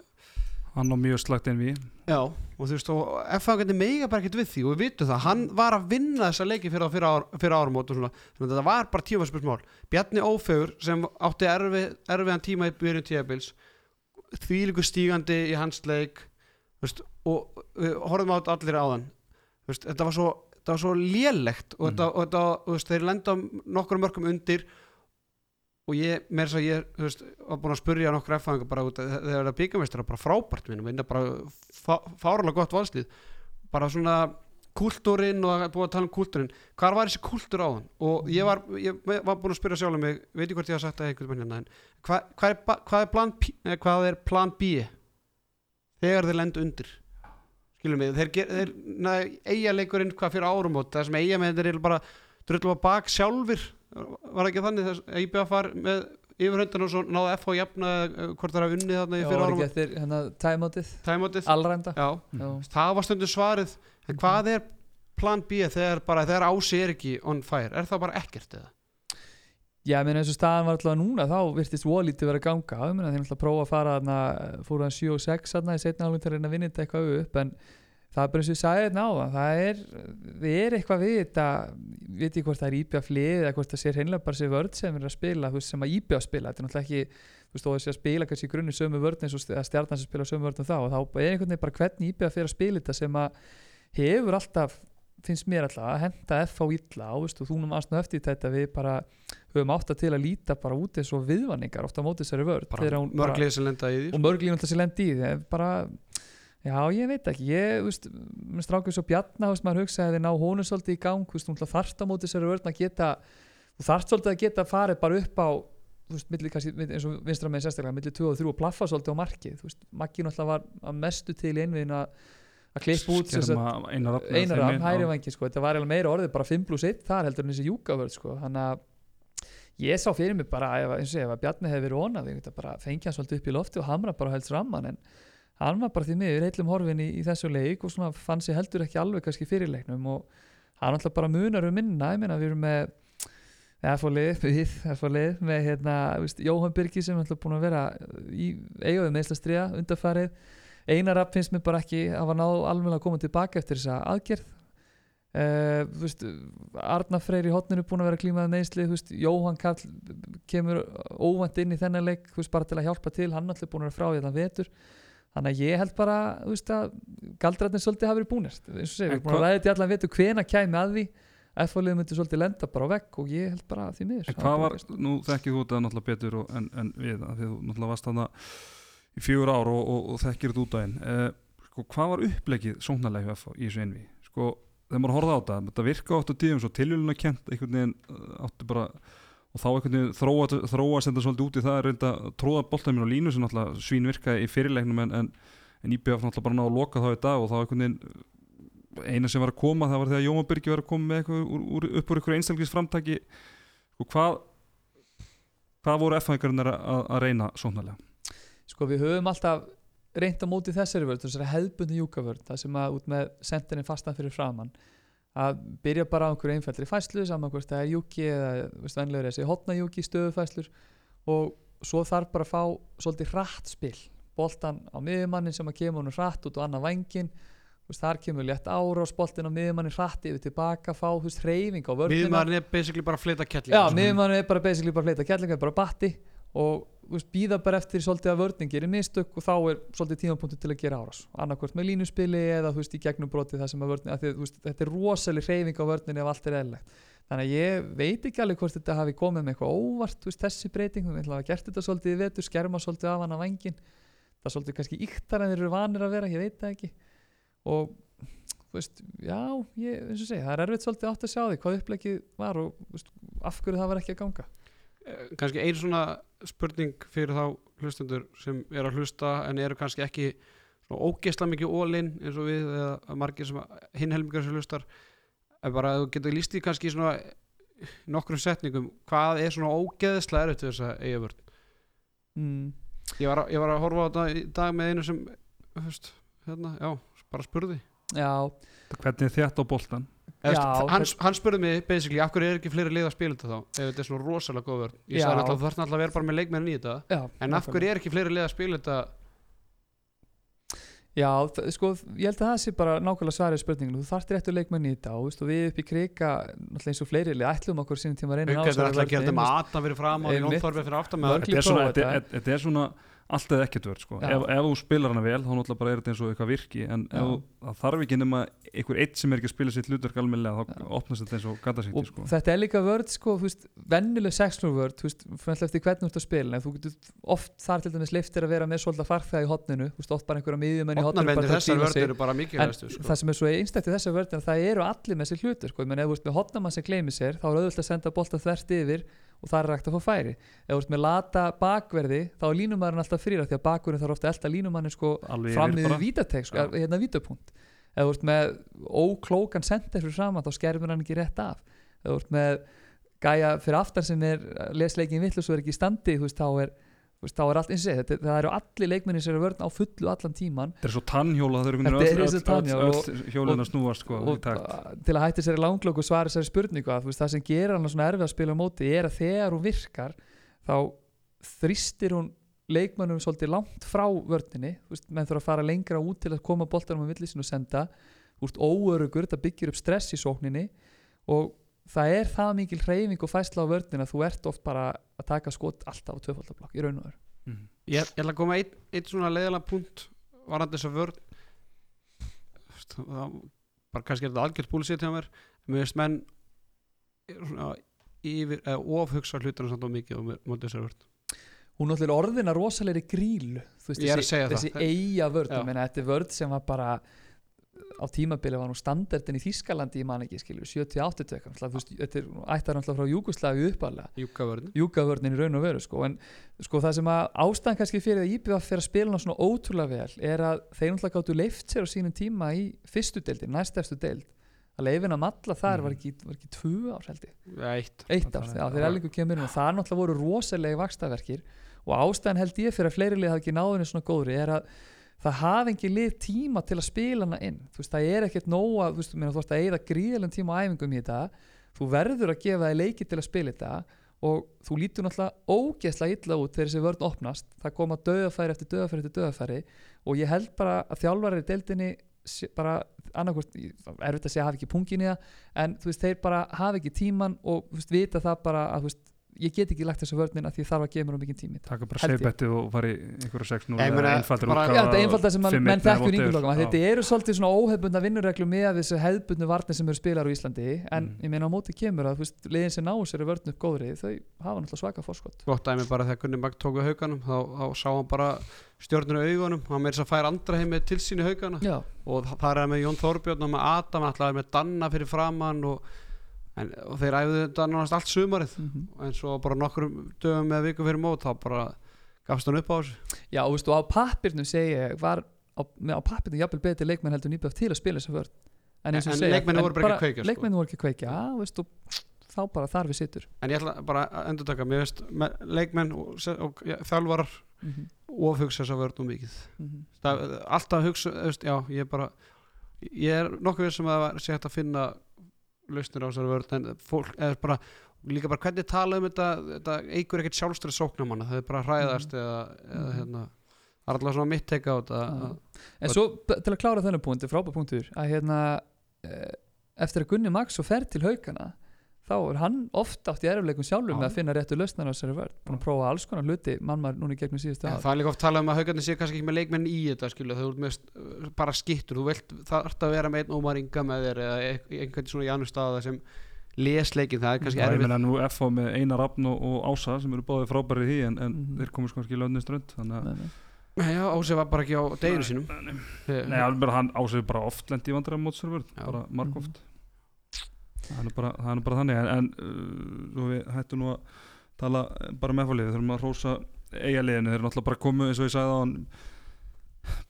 hann á mjög slagt en við já og þú veist og F.A. gæti mega bara ekkert við því og við vitum það, hann var að vinna þessa leiki fyrir, fyrir, ár, fyrir áramót og svona þannig að þetta var bara tífarspursmál Bjarni Ófegur sem átti erfi, erfiðan tíma í byrjun tíabils þvílíku stígandi í hans leik veist, og við horfum á þetta allir áðan þú veist, þetta var svo þetta var svo lélegt og, Mhm. þetta, og þetta, veist, þeir lenda nokkur mörgum undir og ég, með þess að ég veist, var búin að spurja nokkur F-fæðingar bara út að þegar það byggamestara bara frábært minn, vinna bara fá, fárlega gott valslið bara svona kúltúrin og að búið að tala um kúltúrin hvar var þessi kúltúr á hann og ég var, ég var búin að spyrja sjálf mig veit ég hvort ég hafa sagt það einhvern veginn en hvað, hvað, er, hvað, er hvað er plan B? Þegar þeir lenda undir skilum mig, þeir, þeir eiga leikurinn hvað fyrir árum og það sem eiga með þeir eru bara drullum að bak sjálfir. Var ekki þannig þess að IBF var með yfirhöndan og svo náðu FH jafna eh, hvort það er að unnið þarna í Já, fyrir var árum ekki eftir hérna tæmátið, tæmátið allræmda já, Já. það var stundu svarið. Hvað er plan B þegar bara þegar ási er ekki on fire? Er það bara ekkert eða Já, ég meina eins og staðan var alltaf núna þá virtist volítið vera að ganga. Meina þeir náttúrulega prófa að fara þarna fóru hann 7 og 6 þarna í setna hálfum til að reyna að vinna þetta eitthvað upp en það er bara eins og ég sagði þetta á það er, það er eitthvað við þetta ég veit ekki hvort það er íbja flið eða hvort það sé hreinlega bara sér vörð sem er að spila þú veist, sem að íbja að spila, þetta er náttúrulega ekki þú veist, þó að sé að spila kannski í grunni sömu vörð eins og st- að stjarnan sem spila sömu vörð þá og þá er einhvern veginn bara hvernig íbja fyrir að spila þetta sem að hefur alltaf finnst mér alltaf að henda F á illa og, veist, og þú nú aðsnu eftir þetta við bara höfum átt að til að líta bara út eins og viðvanningar ofta á móti þessari vörð mörglið sem lenda í því og mörglíðum alltaf sér lendi í því bara, já ég veit ekki ég, veist, með strákum svo bjarna veist, maður hugsa að þið ná honum svolítið í gang veist, hún þarft á móti þessari vörn að geta þú þarft svolítið að geta farið bara upp á veist, milli, kannski, eins og vinstra með sérstaklega milli 2 og 3 og plaffa svolítið á markið Maggi náttúrulega var að mestu til í einviðin að klippa út sem einar af þeim hæri inn, vangi sko. þetta var meira orðið bara 5 plus 1 þar heldur en þessi júkavörð sko. þannig að ég sá fyrir mig bara ef, eins og ef að Bjarni hefði verið vonað við bara fengi hann svolítið upp í lofti og hamra bara helst ramman en hann var bara því miður heillum horfin í, í þessu leik og svona fann sér heldur ekki alveg kannski fyrir leiknum og hann alltaf bara munar um minna. Ég meina við erum með FH-lið, við FH-lið með hérna, veist, Jóhann Birgir sem alltaf búin að vera í eigaði meðslastriða undarfarið Einar Rapp finnst mér bara ekki að var náðu alveg að koma tilbaka eftir þessa aðgerð uh, veist, Arna Freyr í hotninu búin að vera klímaði meðsli Jóhann Kall kemur óvænt inn í þennan leik veist, bara til að hjálpa til, hann alltaf búin að vera frá í þann vetur. Þannig að ég held bara veist, að galdrættin svolítið hafi verið búnir eins og segir, við erum búin að ræða í allan vetur hvena kæmi að því? F-fólið myndi svolítið lenda bara á vegg og ég held bara að því miður. Hvað var, nú þekkir þú þetta náttúrulega betur og, en, en við, því þú náttúrulega varst þarna í fjögur ár og, og, og þekkir þetta út þegar maður horfði á þetta, þetta virka átt á tíðum svo tilvíluna kent einhvern veginn eh, áttu bara og þá einhvern veginn þróa, þróa senda svolítið út í það að reynda að tróða boltanum á línu sem náttúrulega svín virkaði í fyrirleiknum en, en, en IBF náttúrulega bara náða að loka þá í dag og þá einhvern veginn eina sem var að koma það var þegar Jóma Birgi var að koma með eitthvað úr, úr, upp úr einhverju einstaklisframtaki sko, hvað hvað voru F-fæðingarnir að, að reyna sóknarlega? Sko við höfum alltaf reynt á móti þessari vörð þessari hefðbundi júkavörð það sem að út með sentinni fastan fyrir framann að byrja bara á einhverju einfaldri fæslu saman hvort það er júki eða er þessi hotna júki stöðufæslur og svo þarf bara að fá svolítið hratt spil. Boltan á miðjumannin sem að kemur honum hratt út og annað vangin þar kemur létt boltin á miðjumannin hratt yfir tilbaka fá þú veist, hreyfing á vörðina Miðmaðurinn er basically bara að fleita kettling Já, miðjumannin er. bara basically bara fleita kellinga, bara batti og býða bara eftir svolítið að vörðin gerir mistök og þá er svolítið tímapunktur til að gera árás. Annarkvort með línuspili eða veist í gegnum brotið það sem að vörðin, að þú veist, þetta er rosaleg hreyfing á vörðinni ef allt er eðlilegt. Þannig að ég veit ekki alveg hvort þetta hafi komið með eitthvað óvart, veist, þessi breyting við ætlum að hafa gert þetta svolítið í vetur, skerma svolítið af hann að vangin það er svolítið kannski yktar en þeir eru vanir að vera, ég veit það ekki. Og veist, já, ég, eins og segja, það er erfitt svolítið átt að sjá því hvað upplegið var og veist, af hverju það var ekki að ganga kannski ein svona spurning fyrir þá hlustendur sem er að hlusta en eru kannski ekki svona ógeðsla mikið ólinn eins og við eða margir sem hinn helmingar sem hlustar en bara að þú getur líst í kannski svona nokkrum setningum hvað er svona ógeðsla erfitt við þessa eiga vörn mm. ég var, að- ég var að horfa á þetta í dag með einu sem veist, hérna, já, bara spurði. Já, hvernig er þétt á boltan Veist, hann, hann spurði mig basically af hverju er ekki fleiri lið að spila þetta þá? Ef þetta er svona rosalega góð vörn ég sagði alltaf þú þarf náttúrulega að vera bara með leikmennin í þetta. Já en af hverju er ekki fleiri lið að spila þetta Já, sko, ég held að það sé bara nákvæmlega svarið spurninginu, þú þarft réttu leikmenn í þetta og, veist, og við upp í krika, náttúrulega eins og fleiri lið, ætlum okkur sínum tíma að reyna að ná Haukarnir þessari ætla að gera þetta með. Adam fyrir fram og. Jón Þorfi fyrir aftan það þetta er svona, er allt eða ekkert vörð sko. Ef, ef þú spilar hana vel þá náttúrulega bara er þetta eins og eitthvað virki en Já. ef, þú- það þarf ekki nema einhver eitt sem er ekki að spila sitt hlutverk almennilega þá Já. opnast þetta eins og gatasíti og sko. þetta er líka vörð, sko, þú veist, vennileg 6-0 vörð, þú veist, fyrir eftir hvernig þú ert að spila en þú getur oft þar til dæmis leiftir að vera með svolítið farþega í hotninu, þú veist, oft bara einhverja miðjumenn í hotninu þessar sko. það sem er svo einstætt í þessa vörð er að það eru allir með sér hlutur sko. menn, ef þú ert með hotnamann sem gleymir sér þá er auðvitað að senda bolta þvert yfir og það er rægt að fá færi ef þú ert með lata bakverði þá er línumæðurinn alltaf frýra því að bakverðin þarf ofta að elda línumannin sko, fram bara. vítatek sko, Já. hérna vítapunkt ef þú ert með óklókan sender fyrir framann þá skerfur hann ekki rétt af ef þú ert með gæja fyrir aftan sem er lesleikin vittlust og er ekki í standi þú veist, þá er veist, þá er allt eins og segja, það eru allir leikminni sem eru vörn á fullu allan tíman. Þetta er svo tannhjóla það Þetta og og- og- að snúast sko, í og uh, til að hætti sér langlokk og svara sér spurningu að veist, það sem gerir hann svona erfið að spila á móti er að þegar hún virkar þá þristir hún leikmönnum svolítið langt frá veist, menn þurfa að fara lengra út til að koma boltanum á villisinn og senda. Óörugur, þetta byggir upp stress í sókninni og það er það mikil hreyfing og fæsla á vörnin að þú ert oft bara að taka skot alltaf á tvöfaldablokk í raun og veru. Mhm. ég, ég ætla að koma einn ein svona leiðalega punkt varandi þessa vörð Þú veist, það, bara kannski er þetta algjört búlisitt hjá mér. Mér veist menn svona, yfir, eða ofhugsa hlutina samt á mikið og móti þessari vörð hún náttúrulega orðina rosalegri grílu þú veist, að þessi, þessi eiga vörð þetta er vörð sem var bara á tímabili var nú standardin í Þískalandi ég man ekki, skilju, 70-80 eitthvað, náttúrulega, þú veist, þetta er ættar náttúrulega frá Júgoslavi uppalega, Júka vörðin Júgavörnin í raun og veru sko, en sko það sem að ástæðan kannski fyrir að IBF fyrir að spila hana svona ótrúlega vel er að þeir náttúrulega gáttu leift sér á sínum tíma í fyrstu deildin, næstefstu deild. Að leifin að malla þar Mhm. var ekki, var ekki tvö ár held ég. Eitt. Eitt Það ár, er- já, þeir ellingu kemur inn og það náttúrulega voru rosalegi vakstaverkir og ástæðan held ég fyrir að fleiri lið hafa ekki náðinu svona góðri er að það hafi ekki lið tíma til að spila hana inn. Þú veist, það er ekkert nóg að þú veist, þú ert að eigða gríðilegum tíma á æfingum í þetta. Þú verður að gefa þig leiki til að spila þetta og þú lítur náttúrulega ógeðslega illa út þegar þessi vörn opnast. Það koma döðafæri eftir döðafæri eftir döðafæri og ég held bara að þjálfarir í deildinni bara annarkvort, erfitt að segja hafi ekki pungin í það en þú veist, þeir bara hafi ekki tíman og þú veist, vita það bara að þú veist, ég get ekki lagt þessu vörnin að því ég þarf að gefa mér um mikið tími. Taka bara seibettið og fara í einhverju 6-0 Ég meina, eða einfaldur Já, þetta er einfalda sem og mann, 5-1 menn þekkjur Já. þetta eru svolítið svona óhefbundna vinnureglu með þessu hefbundnu varnir sem eru spilar á Íslandi en Mm. ég meina á móti kemur að liðin sem ná sér vörn upp góðri þau hafa náttúrulega svaka fórskot gott dæmi bara þegar Gunni Magg tók við hauganum þá, þá sá hann bara stjórnur augunum hann með þess að færa andra heim með til síni haugana. Já, og þa- það er með Jón Þorbjörn og með Adam alltaf með Danna fyrir framann og, en, og þeir æfðu þetta nánast allt sumarið. Mm en svo bara nokkrum dögum með viku fyrir mót þá bara gafst hann upp á þessu. Já, og, veist, og á pappirnum segi ég var á, með, á pappirnum jafnvel betri leikmenn heldur nýbjöf til að spila en eins og En- ég en segja, leikmennirnir voru bara ekki að kveikja, sko. leikmennin voru ekki að kveikja, já, veist, og þá bara þar við sittur en ég ætla bara að endur taka mér veist me- leikmenn og, og ja, þjálfarar mm -hmm. ofhugsa þess að vörð og mikið. Mhm. það, alltaf hugsa, veist, já, ég er bara ég er nokkuð við sem að það sé hægt að finna lausnir á þessari vörð en fólk er bara, líka bara hvernig tala um þetta, þetta eigur ekkert sjálfstrið sóknamanna, það er bara hræðast eða, eða Mhm. hérna það er alltaf svona mitt teika á þetta Já. að- En svo til að klára þennan punkt, frábæð punktur að hérna eh, eftir að Gunni Max svo fer til haugana þá er hann oft átt í erfleikum sjálfur Já. með að finna réttu lausnar á þessari vörð búin að prófa alls konar hluti mann maður núna í gegnum síðustu Ja, ár það er líka oft talað um að haugarnir sé kannski ekki með leikmenn í þetta skilu, þau eru með bara skittur, þú vilt, það ert að vera með einn ómar ynga með þér eða einhvern svona í annar staða sem les leikin, það er kannski ég erfitt meina nú FH með Einar Rafn og, og Ása sem eru báðið frábærið í því en, en Mhm. þeir komast kannski í lögniströnd þannig að Nei, nei. Nei, já, Ási var bara ekki á deginu sínum Nei, Nei, Nei, alveg bara hann ásögur bara oft lendi í vandræðum mótsörfur, Já. bara margóft það er nú bara, er nú bara þannig en, en uh, við hættum nú að tala bara með fólið, við þurfum að rósa eigaliðinu, þeir eru náttúrulega bara komu eins og ég sagði á hann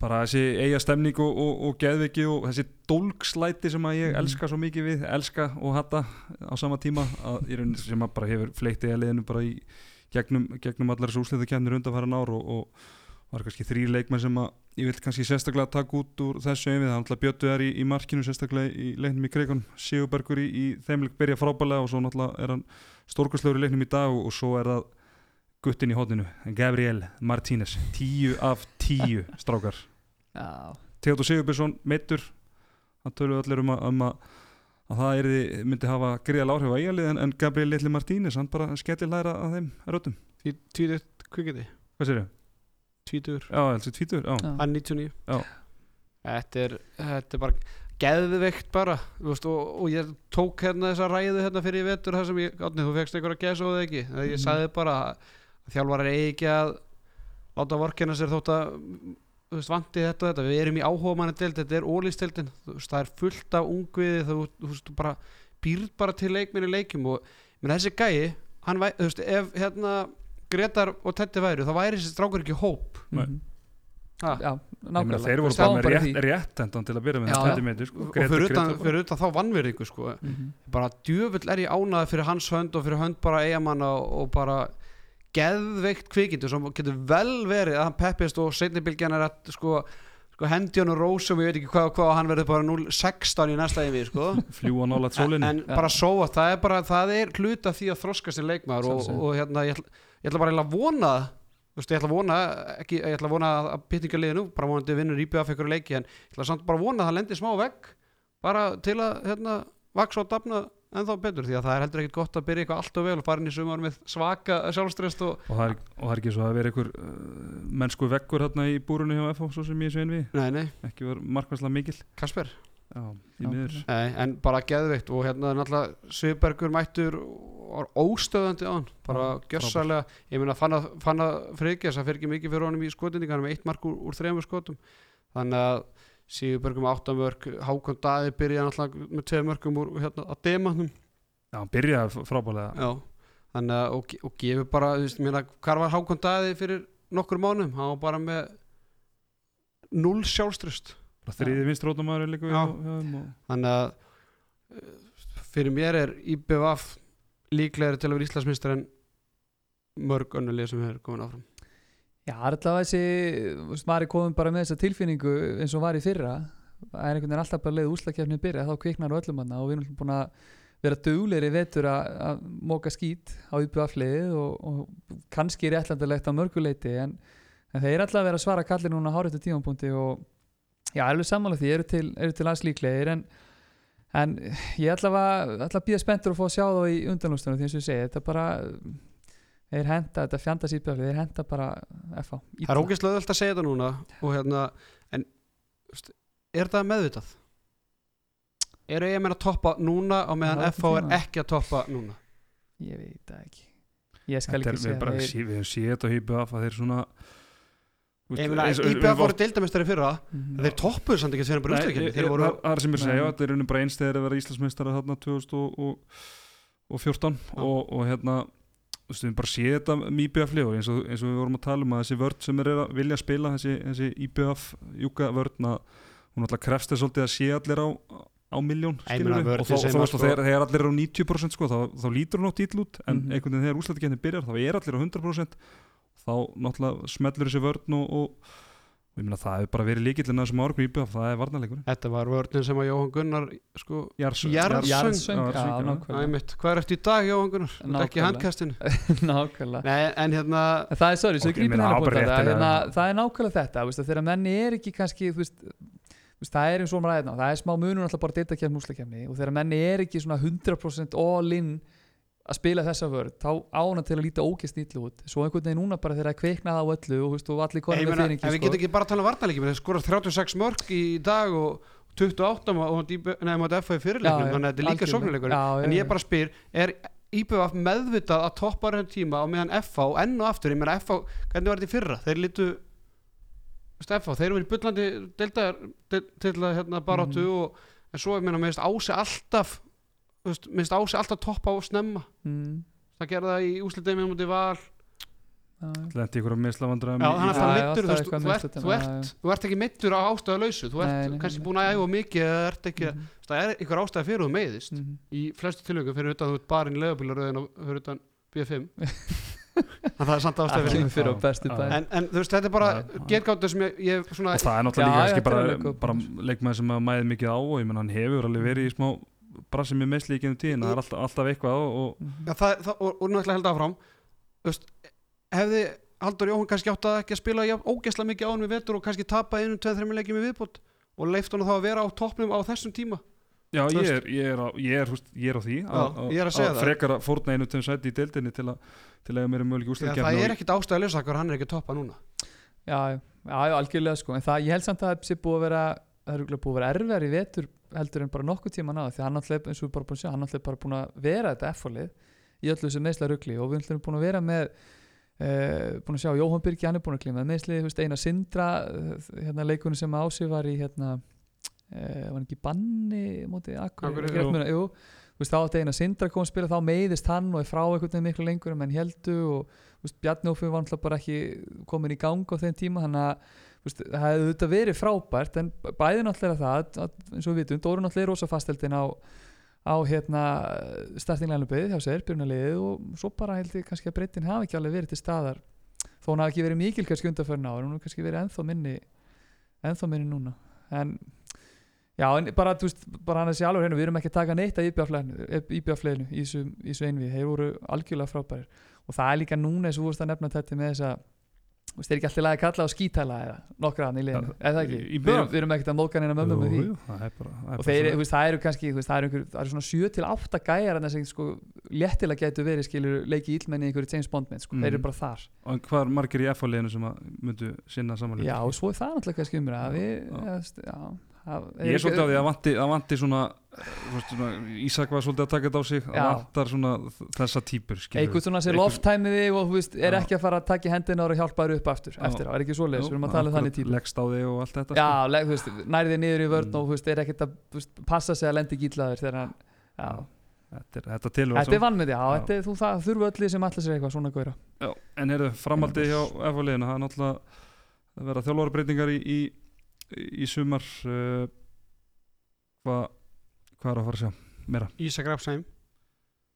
bara þessi eiga stemning og, og, og geðviki og þessi dólgslæti sem að ég Mhm. elska svo mikið við, elska og hata á sama tíma að, í rauninni sem að bara hefur fleikt eigaliðinu bara í gegnum, gegnum allar þessu úsliðu kemnir undanfæran ár og, og var kannski þrýr leikmenn sem að ég vil kannski sérstaklega taka út úr þessu einvið, það er náttúrulega Bjötu er í, í markinu sérstaklega í leiknum í Kreikon Sigurbergur í, í þeimleik byrja frábælega og svo náttúrulega er hann stórkastlegur í leiknum í dag og, og svo er það guttin í hótinu, Gabriel Martínez. 10 af 10 strákar. Já, Theodor Sigurbjörnsson meittur hann töluðu allir um að, um að, að það erði, myndi hafa gríðal áhrif á eigalið en, en Gabriel Litli Martínez hann bara skellir læra að þeim röddum. Tvítur kvikindi. Hvað sér ég? Tvítur, Já, þessi tvítur, já, hann 99 Já. Þetta er, þetta er bara geðveikt bara þú veist, og, og ég tók hérna þessa ræðu hérna fyrir í vetur þar sem ég, átni, þú fegst einhverja gæsa og það ekki, þegar ég Mhm. sagði bara að þjálfarar eigi ekki að láta vorkina sér þótt að þú veist, vanti þetta og þetta, við erum í áhuga manni deild, þetta er veist, það er fullt af ungviði, þú, þú veist, þú bara býrð bara til leikminni leikjum og menn þessi gæi, hann þú veist, ef hérna Gretar og Tetti væru, þá væri þessi strákur ekki hóp. Mhm. ha? Já, nákvæmlega þeir voru bara með rétt, rétt endan til að byrja með stætti meiti sko. og fyrir utan, fyrir utan þá vannverðingu sko. Mhm. bara djöfull er ég ánaði fyrir hans hönd og fyrir hönd bara eigamanna og, og bara geðveikt kvikindu sem getur vel verið að hann peppist og setnibilgjan er að sko, sko hendi hann og rósum ég veit ekki hvað og hvað og hann verður bara 0-16 í næsta yfir sko. fljúa nálægt en, sólinni en Já. bara svo að það er bara það er hluta því að þroska sér leikmaður og, og hérna ég ætla, ég ætla bara að vona veist, ég ætla að vona ekki, ég ætla að vona að pittingaliðinu bara vonandi vinnur íbjöða fyrir leiki en ég ætla samt bara að vona að það lendir smá vegg bara til að hérna, vaksa og dafna ennþá betur því að það er heldur ekkert gott að byrja eitthvað allt og vel og fara inn í sumar með svaka sjálfstrest og og það er, og það er ekki svo að vera einhver uh, mennsku vekkur hérna í búrunni hjá FH svo sem ég svein við, nei, nei, ekki var markværslega mikil Kasper nei, en bara geðveikt og hérna náttúrulega Sviðbergur mættur og var óstöðandi á hann bara Já, gjössalega, ég meina fann að, fann að Freygjars, það fyrir ekki mikið fyrir honum í er með eitt mark úr, úr þremur skotum. Þannig að Sigurbergum áttamörk Hákon Daði byrja náttúrulega með tvei mörkum úr hérna að demannum já, hann byrjaði frábælega já, þannig að og, og gefur bara, þú veist, meina, hvað var Hákon Daði fyrir nokkur mánum, hann var bara með null sjálfströst þriði og- þannig að eh, fyrir mér er IBVF líklegri til að vera Íslandsmyndstar en mörg önnulið sem hefur komin áfram. Já, það er alltaf þessi er komin bara með þessa tilfinningu eins og var í fyrra. Það er einhvern veginn alltaf bara leið úslakefni byrja þá kviknar á öllum hann og við erum alltaf búin að vera dugleiri vetur að, að móka skít á uppjöflið og, og kannski réttlandilegt á mörguleiti en, en þeir er alltaf að vera að svara kallir núna á háréttu tímapunkti og já, alveg sammála því, eru til, eru til alls líklegir en, en ég ætla að, ætla að býða spenntur að fá að sjá þá í undanlústunum því eins og ég segi, þetta er bara þeir henda, þetta fjandast íbjöflið, þeir henda bara FH, það er ógeðslega öll að segja þetta núna og hérna, en er það meðvitað? eru ég meina að toppa núna á meðan FH er ekki að toppa núna? Ég veit það ekki. Ég skal Þetta er, ekki segja sí, við séð þetta hýpu af að þeir svona ég meina, IBVF voru deildamestari fyrra Mhm. þeir toppuðu samt ekki fyrir bara voru, það er sem ég segja, þetta er unni bara einsteðir að vera Íslandsmeistara þarna 2014 Já. og, og hérna þú veist, við bara séð þetta með IBF og eins og, eins og við vorum að tala um að þessi vörd sem er að vilja spila þessi, þessi IBF júka vörd hún alltaf krefst þess að sé allir á á miljón skilur við og að veist sko- sko, þegar, þegar allir eru á 90% sko, þá, þá lítur hún á dýll út en Mhm. einhvern veginn þegar úslættikefni byrjar þá er allir á 100% þá náttúrulega smellur þessi vörn og, og, og ég meina það hefur bara verið líkillin að þessum árgum íbjöf, það er varnarleikurinn. Þetta var vörnin sem að Jóhann Gunnar sko, mitt, hvað er eftir í dag Jóhann Gunnar? Ekki handkastinu. Nákvæmlega. Nei, en hérna það er, sorry, svo Ok, grípin ég meina, hérna hérna, Það er nákvæmlega þetta, veist, að þegar menni er ekki kannski, þú veist, þú veist það er eins og maður ræðna, það er smá munur alltaf bara deildakefni úslakefni og þegar menni er ekki svona 100% all in að spila þessa vörð, þá ána til að líta ógeð snýtlu út, svo einhvern veginn núna bara þegar það á öllu og, veist, og allir meina, með ef við þýringi getum ekki bara að tala um varnarleiki þeir skora 36 mörg í dag og 28 og nefnum að í fyrirleiknum þannig að þetta er líka sóknuleikur en ég bara spyr, er IBF meðvitað að toppa raun tíma á meðan FA og enn og aftur, ég meina FA hvernig var þetta í fyrra, þeir veist, FA, þeir eru verið deildar til, að hérna baráttu Mhm. og, en svo, ég meina, mér finnst ási alltaf þú veist, mér finnst ási alltaf toppa og snemma mm, það gerði það í mútið val já, já. lendi ykkur á meittur, þú ert, ekki meittur á ástæðu lausu, þú ert Nei, nei, kannski nei. búin að æfa mikið eða ert ekki, Mhm, það er einhver ástæða fyrir þú meiðist mhm. í flestu tilöku fyrir utan þú ert barinn í leðabílaröðin og fyrir utan B5 en það er samt því. á bæ en, en þú veist, þetta er bara Já. getgáttur sem ég, ég svona, og það er náttúrulega líka bara, leikmaður sem að mæði mikið á og ég menn hann hefur alveg verið í smá brasi með meðsli í genið tíðin það er alltaf, alltaf eitthvað og, og Mhm. já, það, það, og, og náttúrulega held áfram. Veist, hefði Haldur Jóhann kannski átt að ekki að spila já, ógeðslega mikið á hann við vetur og kannski tapa einum, tveið, þreimur leikjum í viðbútt og leift hann þá að vera á toppnum á þessum tíma? Já, ég er, ég er, á, ég er, húst, ég er á því er að frekar að fórna einu tveim sæti í deildinni til að til að mér er möguleik Já, úrslit það er ekkit ástæða að hann er ekki að toppa núna. Já, já, algjörlega sko. En það, ég held samt að það sé búið að vera það er búið að vera erfiðar í vetur heldur en bara nokkuð tíma náða því hann alltaf, eins og við bara búin að sjá, hann alltaf bara búin að vera þetta F-fólið í öllu þessu meðsla rugli og við ætlum búin að vera með uh, búin að sjá Jóhann Birgi, hann er búin að klíma meðsli, þú veist, eina Sindra uh, hérna leikunum sem ásig var í hérna uh, var ekki banni móti akkur, þú veist, þá átti eina Sindra kom að spila, þá meiðist hann og er frá einhvern veginn miklu lengur en heldu og þú veist, Bjarni Ófi var alltaf bara ekki komin í gang á þeim tíma, þannig að veist, það hefði auðvitað verið frábært en bæði náttúrulega það, að, að, eins og við vitum Dóru náttúrulega er rosa fasteldin á á hérna startinglænubið hjá sér, byrjunarliðið og svo bara held ég kannski að breytin hafi ekki alveg verið til staðar. Þó hún hafi ekki verið mikil kannski undanförna ára, hún hafi kannski verið ennþá minni ennþá minni núna. En já, en bara, þú veist, bara hann að sé alveg hérna, við erum ekki að taka neitt að íbjáfleginu í þessu einvið, þeir voru algjörlega frábærir. Og það er líka núna eins og þú veist að nefna þetta með þessa Þú veist, er ekki alltaf lagi að kalla á skítæla eða nokkra hann í liðinu, eða það ekki? Við við erum ekkert að móka neina mömmu með því jú, það er bara, það er og þeir, þú veist, það eru kannski þú veist, það eru, einhver, það eru svona 7 til 8 gæjar þess að sko, léttilega getur verið skilur leiki íllmenni í einhverju James Bond mynd sko. Mhm. þeir eru bara þar og hvað er margir í F-liðinu sem að myndu sinna samanlega já svo er það náttúrulega kannski umræða Já, við, já. já, það, ég er svolítið á því að vanti, að vanti svona, svona Ísak var svolítið að taka þetta á sig. Að vantar svona þessa skilur eitthvað svona sem Einhver- lofttæmiði og veist, er ekki að fara að taka hendina og hjálpa þér upp Já. eftir á, er ekki svoleiðis, við erum að tala um þannig típu leggst á þig og allt þetta já, þú veist, nærði niður í vörn Mm. og veist, er ekkert að passa sig að lendi gítlaður þegar hann já, sko. þetta, er, þetta tilvæg þetta er vannmyndi, já, Já. þetta er, þú, það þurfu öllu sem allir sér eitthvað svona góðra en heyrðu, framhaldi hjá F-liðinu, það er náttúrulega að vera þjálfarbreytingar í, í, í sumar uh, hvað hva er að fara að sjá meira? Ísak Rapsheim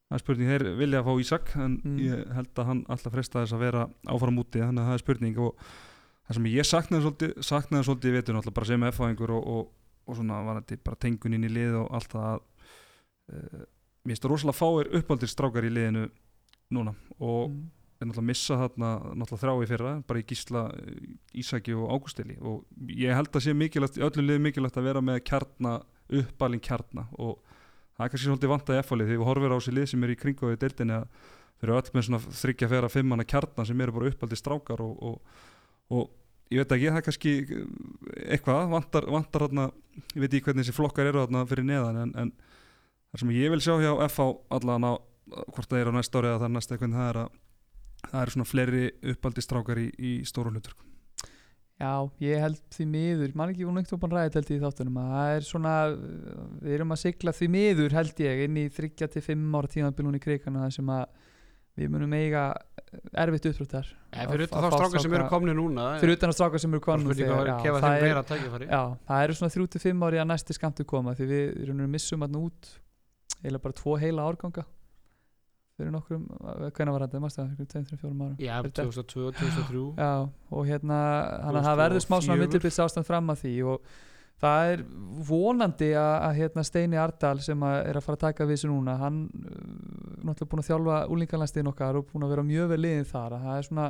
Það er spurning, þeir vilja að fá Ísak en Mm. ég held að hann alltaf fresta þess að vera áfram úti, þannig að það er spurning og það sem ég saknaði svolítið, saknaði svolítið í vetur náttúrulega bara sem F-fáingur og, og, og svona var þetta bara tengun inn í lið og allt það að uh, mér finnst það rosalega fáir uppáldir strákar í liðinu núna og Mm. Er náttúrulega að missa þarna náttúrulega þrá í fyrra, bara í Gísla Ísaki og Ágústili og ég held að sé mikilvægt, í öllum liðum mikilvægt að vera með kjarna, uppalinn kjarna. Og það er kannski svolítið vantað í F-fálið því við horfum á þessi lið sem er í kringu við deildinni að þeir eru öll með svona þryggja færa fimmana kjarna sem eru bara uppaldi strákar og, og, og ég veit ekki, það er kannski eitthvað, vantar, vantar þarna, ég veit ekki hvernig þessi flokkar eru þarna fyrir neðan en, en það sem ég vil sjá hjá FH allan á hvort það er á næsta ári eða það er næsta eitthvað það er að það eru svona fleiri uppaldi strákar í, í stóru hlutur Já, ég held því miður, mann ekki hún einhvern veginn ræðið held ég í þáttunum að það er svona, við erum að sigla því miður held ég inn í 3-5 ára tímabilun í kreikana sem að við munum eiga erfitt uppbrúttar fyrir utan þá strákar sem eru komni núna fyrir utan að strákar sem eru kefa það, er, eru svona 3-5 ári að næsti skamtu koma því við erum missum að út eða bara tvo heila árganga fyrir nokkrum, hvernig var þetta, mástu það, fyrir 2-3-4 árum? Já, Fyrir þetta. 2002, 2003 Já, og hérna hann að það verður smá svona 2004. millibils ástand fram að því og það er vonandi að, að hérna Steini Ardal sem að er að fara að taka við þessu núna hann uh, náttúrulega búin að þjálfa úlingalandsliðin okkar og búin að vera mjög vel liðin þar að það er svona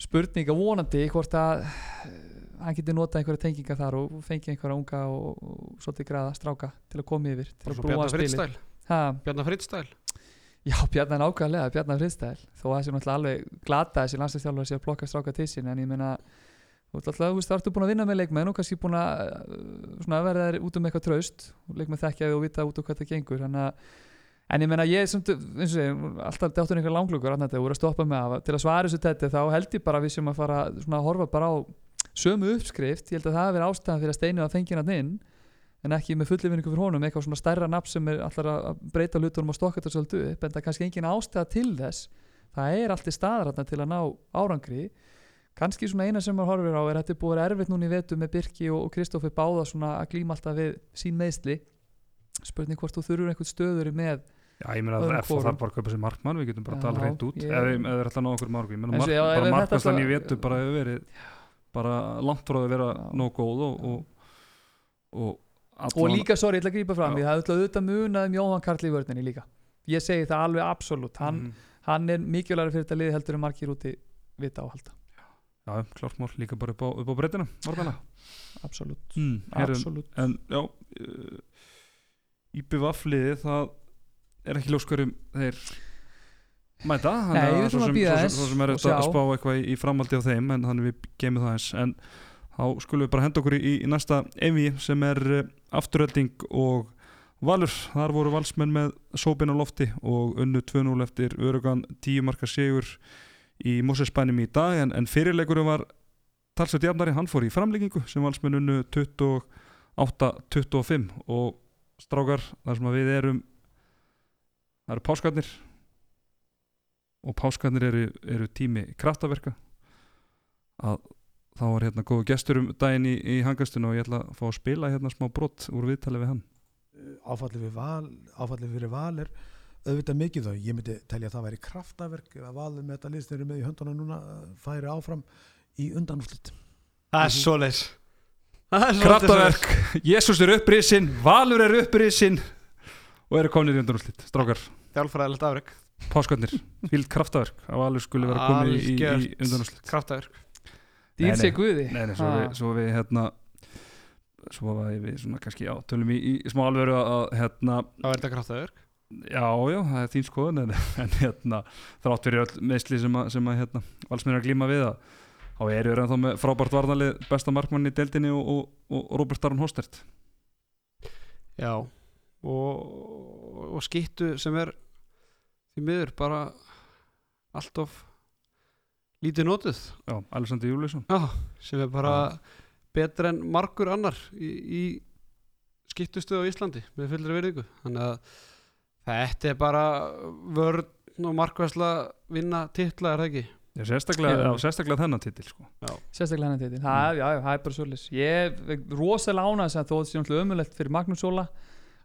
spurning að vonandi hvort að uh, hann geti notað einhverja tenginga þar og fengið einhverja unga og, og svolítið græða stráka til að koma yfir til Og að brúa spilið. Bjarnar Frittstæl Já, Bjarnar ákvæðlega, Bjarnar Friðstæl þó að það sé náttúrulega alveg glata þessi landslistjálfur sé að plokka stráka til sín en ég meina þú veist, það ertu búin að vinna með leikmenn og kannski búin að uh, svona, verða þær út um eitthvað traust. Leikmenn þekkja þig og vita út um hvað það gengur að En ég meina ég samt, eins og segi, alltaf dáttur einhver langlugur annað þetta voru að stoppa með að til að svara þessu þetta þá held ég bara að við sem að fara svona að horfa bara á sömu uppskrift. Ég held að það en ekki með fulli vinningu fyrir honum eitthvað svona stærra nafn sem er allar að breyta hlutunum og stokka þetta svolítið upp en það er kannski engin ástæða til þess. Það er allt í staðar þarna til að ná árangri. Kannski svona eina sem maður horfir á er að þetta er búið erfitt núna í vetu með Birki og, Kristoffer báða svona að glíma alltaf við sín meðsli spurning hvort þú þurfur einhvern stöður með Já, ég meina að Öðrum F þarf hvorum. bara kaupa sér markmann, við getum bara að tala hreint út. ég- ef ef þeir ætla að ná okkur mark ég meina En svo, mark, já, ef bara markvæslan í alltaf- vetu bara hefur verið bara langt frá að vera nóg góð og, og, líka, sorry, ég ætla að grípa fram ég hafði auðvitað munað um Jóhann Karl í vörninni líka. Ég segi það alveg absolutt. Hann, Mhm. hann er mikilvægur fyrir þetta liði heldur en margir úti vita og halda. Já, klárt mál, líka bara upp á, upp á breytina varðana absolutt, mm, En já uh, IPVF liði það er ekki ljóskverjum þeir mæta. Nei, við svo sem, svo, sem, svo sem er þetta að spá eitthvað í, í framhaldi á þeim en þannig við gemum það eins en þá skulum við bara henda okkur í, í næsta EMI sem er uh, afturölding og Valur, þar voru valsmenn með sópin á lofti og unnu 2-0 eftir örugan 10 marka sigur í Mosesbænum í dag en, en fyrirleikurum var talsveit jafnari, hann fór í framleggingu sem valsmenn unnu 28-25 og strákar þar sem við erum það eru páskarnir. Og páskarnir eru, eru tími kraftaverka að þá var hérna góðu gestur um daginn í, í hangastinu og ég ætla að fá að spila hérna smá brott úr viðtali við hann. Áfallið við val áfallið fyrir val er auðvitað mikið þá ég myndi telja að það væri kraftaverk að valið með þetta liðsnir með í hönduna núna uh, færi áfram í undanúslit Það er er svolítið kraftaverk, Jésús er upprisinn Valur er upprisinn og eru komin í undanúrslit. Strákar. Þjálfræðilegt afrek. Páskarnir. Fíld kraftaverk að Valur skulle vera komin í, í, undanúrslit. Kraftaverk dýr sig guði. Nei, nei, svo, Ha. við, svo við hérna svo að við svona kannski já, tölum í, í smá alveru að hérna, var þetta kraftaverk? Já, já, það er þín skoðun en, en hérna, þrátt fyrir öll meðsli sem að, sem að hérna, valsminn er að glíma við að þá eru við ennþá með frábært varnalið besta markmann í deildinni og, og, og Robert Aron Hostert Já og, og skittu sem er því miður bara allt of lítið notuð já, Alexander Júliusson. Já, sem er bara betra en margur annar í, í skiptustöðu á Íslandi með fullri verðingu þannig að þetta er bara vörn og markværsla vinna titla er það ekki? Já, sérstaklega, Já. já, sérstaklega þennan titil sko. sérstaklega hennar titil, það, já, já, það er bara svolítið ég er rosalega ánægð sem þó þetta sé ömulegt fyrir Magnús Óla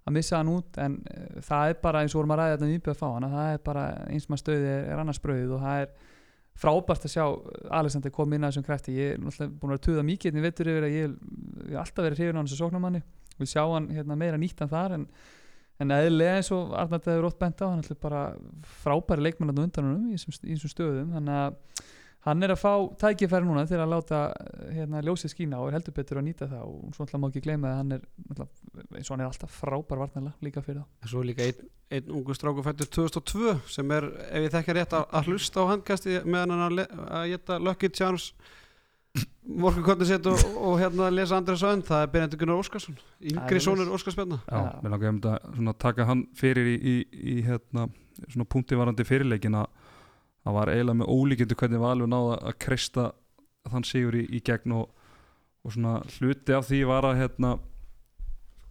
að missa hann út en uh, það er bara eins og vorum að ræða þetta nýpið að fá hann það er bara eins maður stöði er, er annars brauðið og það er frábært að sjá Alexander koma inn að þessum krafti. Ég er náttúrulega búin að vera tuða mikið en vettur yfir að ég hef alltaf verið hrifin á hann sem sóknarmanni. Vil sjá hann hérna, meira nýttan þar en, en eðlilega eins og Arnald hefur rótt bent á hann er bara frábæri leikmann að undan í þessum í þessum stöðum. Þannig að hann er að fá tækifæri núna til að láta hérna, ljósið skína og er heldur betur að nýta það og svo alltaf má ekki gleyma að hann er eins og hann er alltaf frábær varnarlega líka fyrir það en svo er líka einn, einn ungu stráku fættur 2002 sem er, ef ég þekka rétt að, að hlusta á handkasti meðan hann að, að geta Lucky Charms morgunkotni sett og, og hérna lesa Andrés Önd, það er Benedikt Gunnar Óskarsson yngri er sonur Óskarsbjörna já, Já. mér langar um þetta svona að taka hann fyrir í, í, í hérna, svona punkti varandi fyrirleikin að það var eiginlega með ólíkjöndu hvernig Valur náða að kreista þann sigur í, í gegn og, og svona hluti af því var að hérna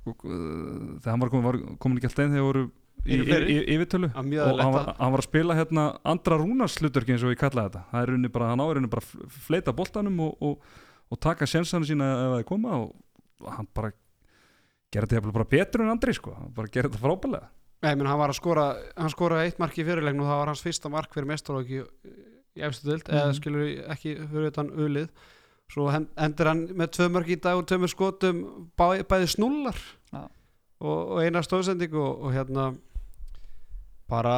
sko, uh, þegar hann var komin, var komin ekki alltaf einn þegar voru í, í, yfirtölu. Og hann var, hann var að spila hérna andra rúnars hlutverki eins og ég kallaði þetta. Það er runni bara, hann áður runni bara fleita boltanum og, og, og taka sjensanum sína ef það koma og, hann bara gera þetta bara betur en andri sko, hann bara gera þetta frábælega Nei, menn, hann var að skora hann skoraði eitt mark í fyrirlegn og það var hans fyrsta mark fyrir mestarlóki í efstu dild eða Mhm. skilur ekki fyrir utan ulið svo endur hann með tvö mark í dag og tvö með skotum bæ, bæði snúlar Já. og, og eina stóðsending og, og hérna bara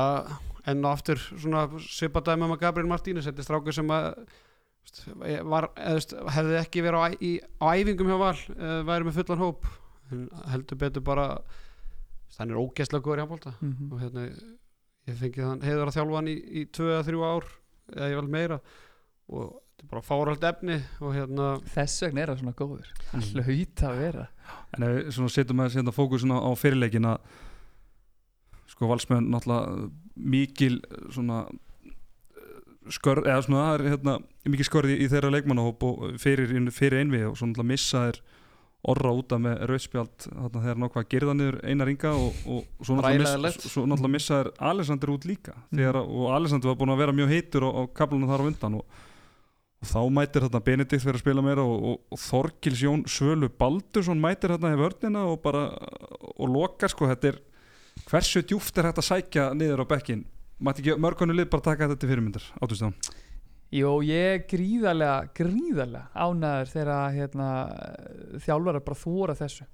enn og aftur svona svipadæmi með Gabriel Martínez þetta er strákur sem að var, eða, hefði ekki verið á, í, á æfingum hjá Val væri með fullan hóp heldur betur bara hann er ógeðslega góður í handbólta Mhm. og hérna ég fengið hann heiður að þjálfa hann í, í 2-3 ár eða ég vel meira og þetta er bara fáralt efni og hérna þess vegna er það svona góður hann Mhm. hlaut að vera En ef við svona setjum að setja fókusin á, á fyrirleikin að sko valsmenn náttúrulega mikil svona eh, skörð, eða svona það er hérna mikil skörð í, þeirra leikmannahóp og fyrir, fyrir einvið og svo náttúrulega missa þeir orra úta með rauðspjald þarna þegar nokkvað að gerða niður einar ringa og, og svo, náttúrulega miss, svo náttúrulega missa þeir Alexander út líka. Þegar, að- og Alexander var búin að vera mjög heitur á, á kaplunum þar á undan og, og þá mætir þarna Benedikt fyrir að spila meira og, og, og Þorgils Jón Svölu Baldursson mætir þarna í vörnina og bara og lokar sko, þetta er hversu djúft er hægt að sækja niður á bekkin mætti ekki mörgunu lið bara taka þetta til fyrirmyndar átustján Jó, ég er gríðarlega, gríðarlega ánæður þegar hérna, þjálfara bara þóra þessu.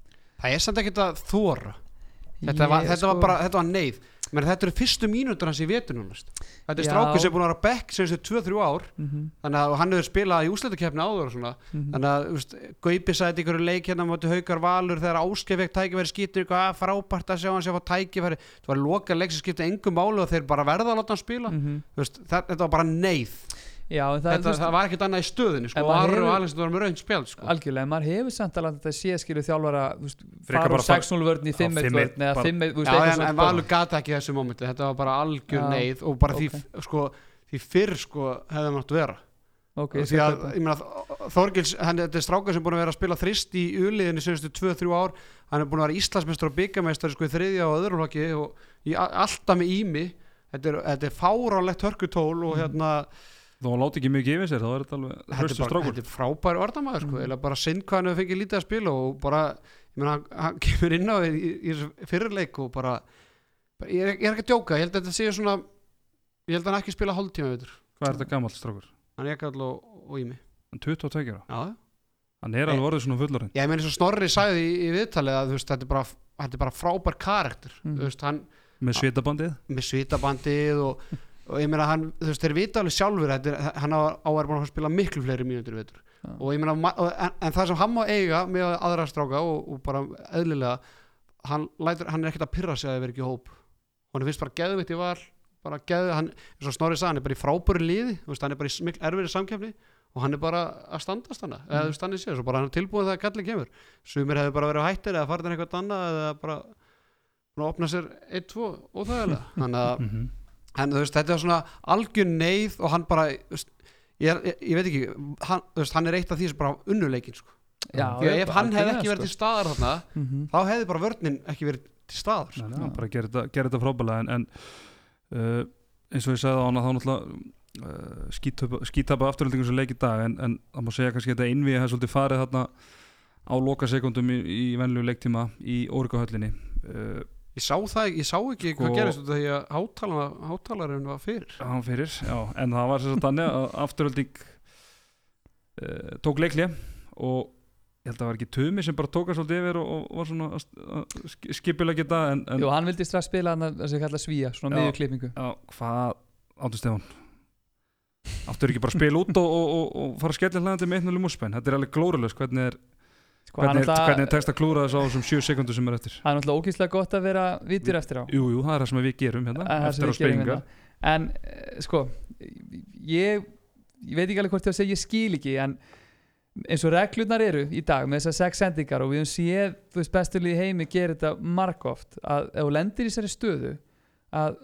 Það er samt ekkert að þóra þetta, var, þetta var sko- bara, þetta var neyð. Menn þetta eru fyrstu mínútur hans í vetunum þetta er Já. strákur sem er búin að vera bekk sem þessu 2-3 ár. Mhm, þannig að hann hefur spilað í úsleitukefni áður og svona. Mhm. þannig að Gaupi sæti ykkur leik hérna móti haukar valur þegar áskefik tækifæri skýtur ykkur að frábært að sjá hann sé að fá tækifæri. Það var loka leik sem skipti engum máli og þeir bara verða að láta hann spila. Veist, það, þetta var bara neyð Já, en það, þetta, veist, það var ekkert annað í stöðinu sko, Arru og hefur- Alessandr var með raun spjald sko. algjörlega, maður hefur samt alveg þetta sé skilu þjálfara þú veist, Frekar fara úr bara fara- 6-0 vörn í 5-1 5-1 vörn eða bara- 5-1 þú veist, Já, eitthvað en. Valur gata ekki í þessu mómenti þetta var bara algjör neyð og bara ok. því, sko, því fyrr sko, hefði hann átt að vera Ok, því að, ég meina, Þorgils hann, þetta er strákar sem búin að vera að spila þrist í uliðinu senstu 2-3 ár hann er búin að vera Íslandsmeistar og byggamestar sko, í þriðja og öðrum hlokki og alltaf með ími þetta er, þetta er fáránlegt hörkutól og hérna hann láti ekki mikið yfir sér þá er þetta alveg bara, strákur. þetta er frábær orðamæður sko, Mhm. eða bara sinn hvað hann hefur fengið lítið að spila og bara, ég meina, hann, kemur inn á í, í, fyrirleik og bara, bara ég, er, ég er ekki að djóka, ég held að þetta sé svona ég held að hann ekki spila hálftíma veitur hvað er þetta gamall strákur? hann er ekki alltaf og, í mig hann er 22 ára. Já, hann er alveg orðið svona fullorinn ég meina eins og Snorri sagði í, í viðtalið að veist, þetta er bara, þetta er bara frábær karakter. Þú veist, hann með svitabandið? Með svitabandið og, og ég meina hann, þú veist, þeir vita alveg sjálfur þetta er, hann á, á er búin að spila miklu fleiri mínútur veitur Já. og ég meina, og, en, en það sem hann má eiga með aðra stráka og, og bara eðlilega hann, lætur, hann er ekkert að pyrra sig að það veri ekki hóp. Hann finnst bara geðvitt í val bara geðvitt, hann, eins og Snorri sagði hann er bara í frábæru liði, þú veist, hann er bara í smikl erfiðri samkefni og hann er bara að standast hana eða þú hann er sér, svo bara hann er tilbúin þegar kallin kemur. Sumir hefur bara verið hættir eða farið hann eitthvað annað eða bara að opna sér 1-2 óþægilega. Þannig að Mhm. En þú veist, þetta er svona algjör neyð og hann bara veist, ég, ég, ég veit ekki hann, veist, hann er eitt af því sem bara unnuleikin sko. Ef hann hefði ekki verið til staðar þarna, sko. Mhm. þá hefði bara vörnin ekki verið til staðar Já. hann bara gerir þetta, gerir þetta frábælega en, en uh, eins og ég sagði á hann að þá náttúrulega uh, skítapa afturöldingu sem leik í dag en, en það má segja kannski að þetta innvíði hefði svolítið farið þarna á loka sekundum í, í venlu leiktíma í Órikahöllinni uh, ég sá það, ég sá ekki Sko- hvað gerist út af því að hátalarinn hátalarinn var fyrir hann fyrir, já, en það var sem sagt þannig að afturölding uh, tók leikli og ég held að það var ekki Tumi sem bara tóka svolítið yfir og, og var svona að- að sk- skipulegja þetta en, en Jú, hann vildi strax spila hann að sem kalla svíja, svona Já. miðju klippingu Já, hvað áttu Stefán? Áttu ekki bara spila út og, og, og, og fara að skella hlæðandi með einnum múspenn? Þetta er alveg glórulegs, hvernig er, sko, hvernig er, hvernig er tekst að klúra þess á þessum 7 sekundur sem er eftir? Það er náttúrulega ógíslega gott að vera vitur eftir á Jú, jú, það er það sem við gerum hérna, sem eftir á sprengingar. hérna. En eh, sko ég, ég veit ekki alveg hvort ég á að segja ég skil ekki en eins og reglurnar eru í dag með þessar sex sendingar og við höfum séð þú veist besturlið heimi gera þetta margóft að ef þú lendir í þessari stöðu að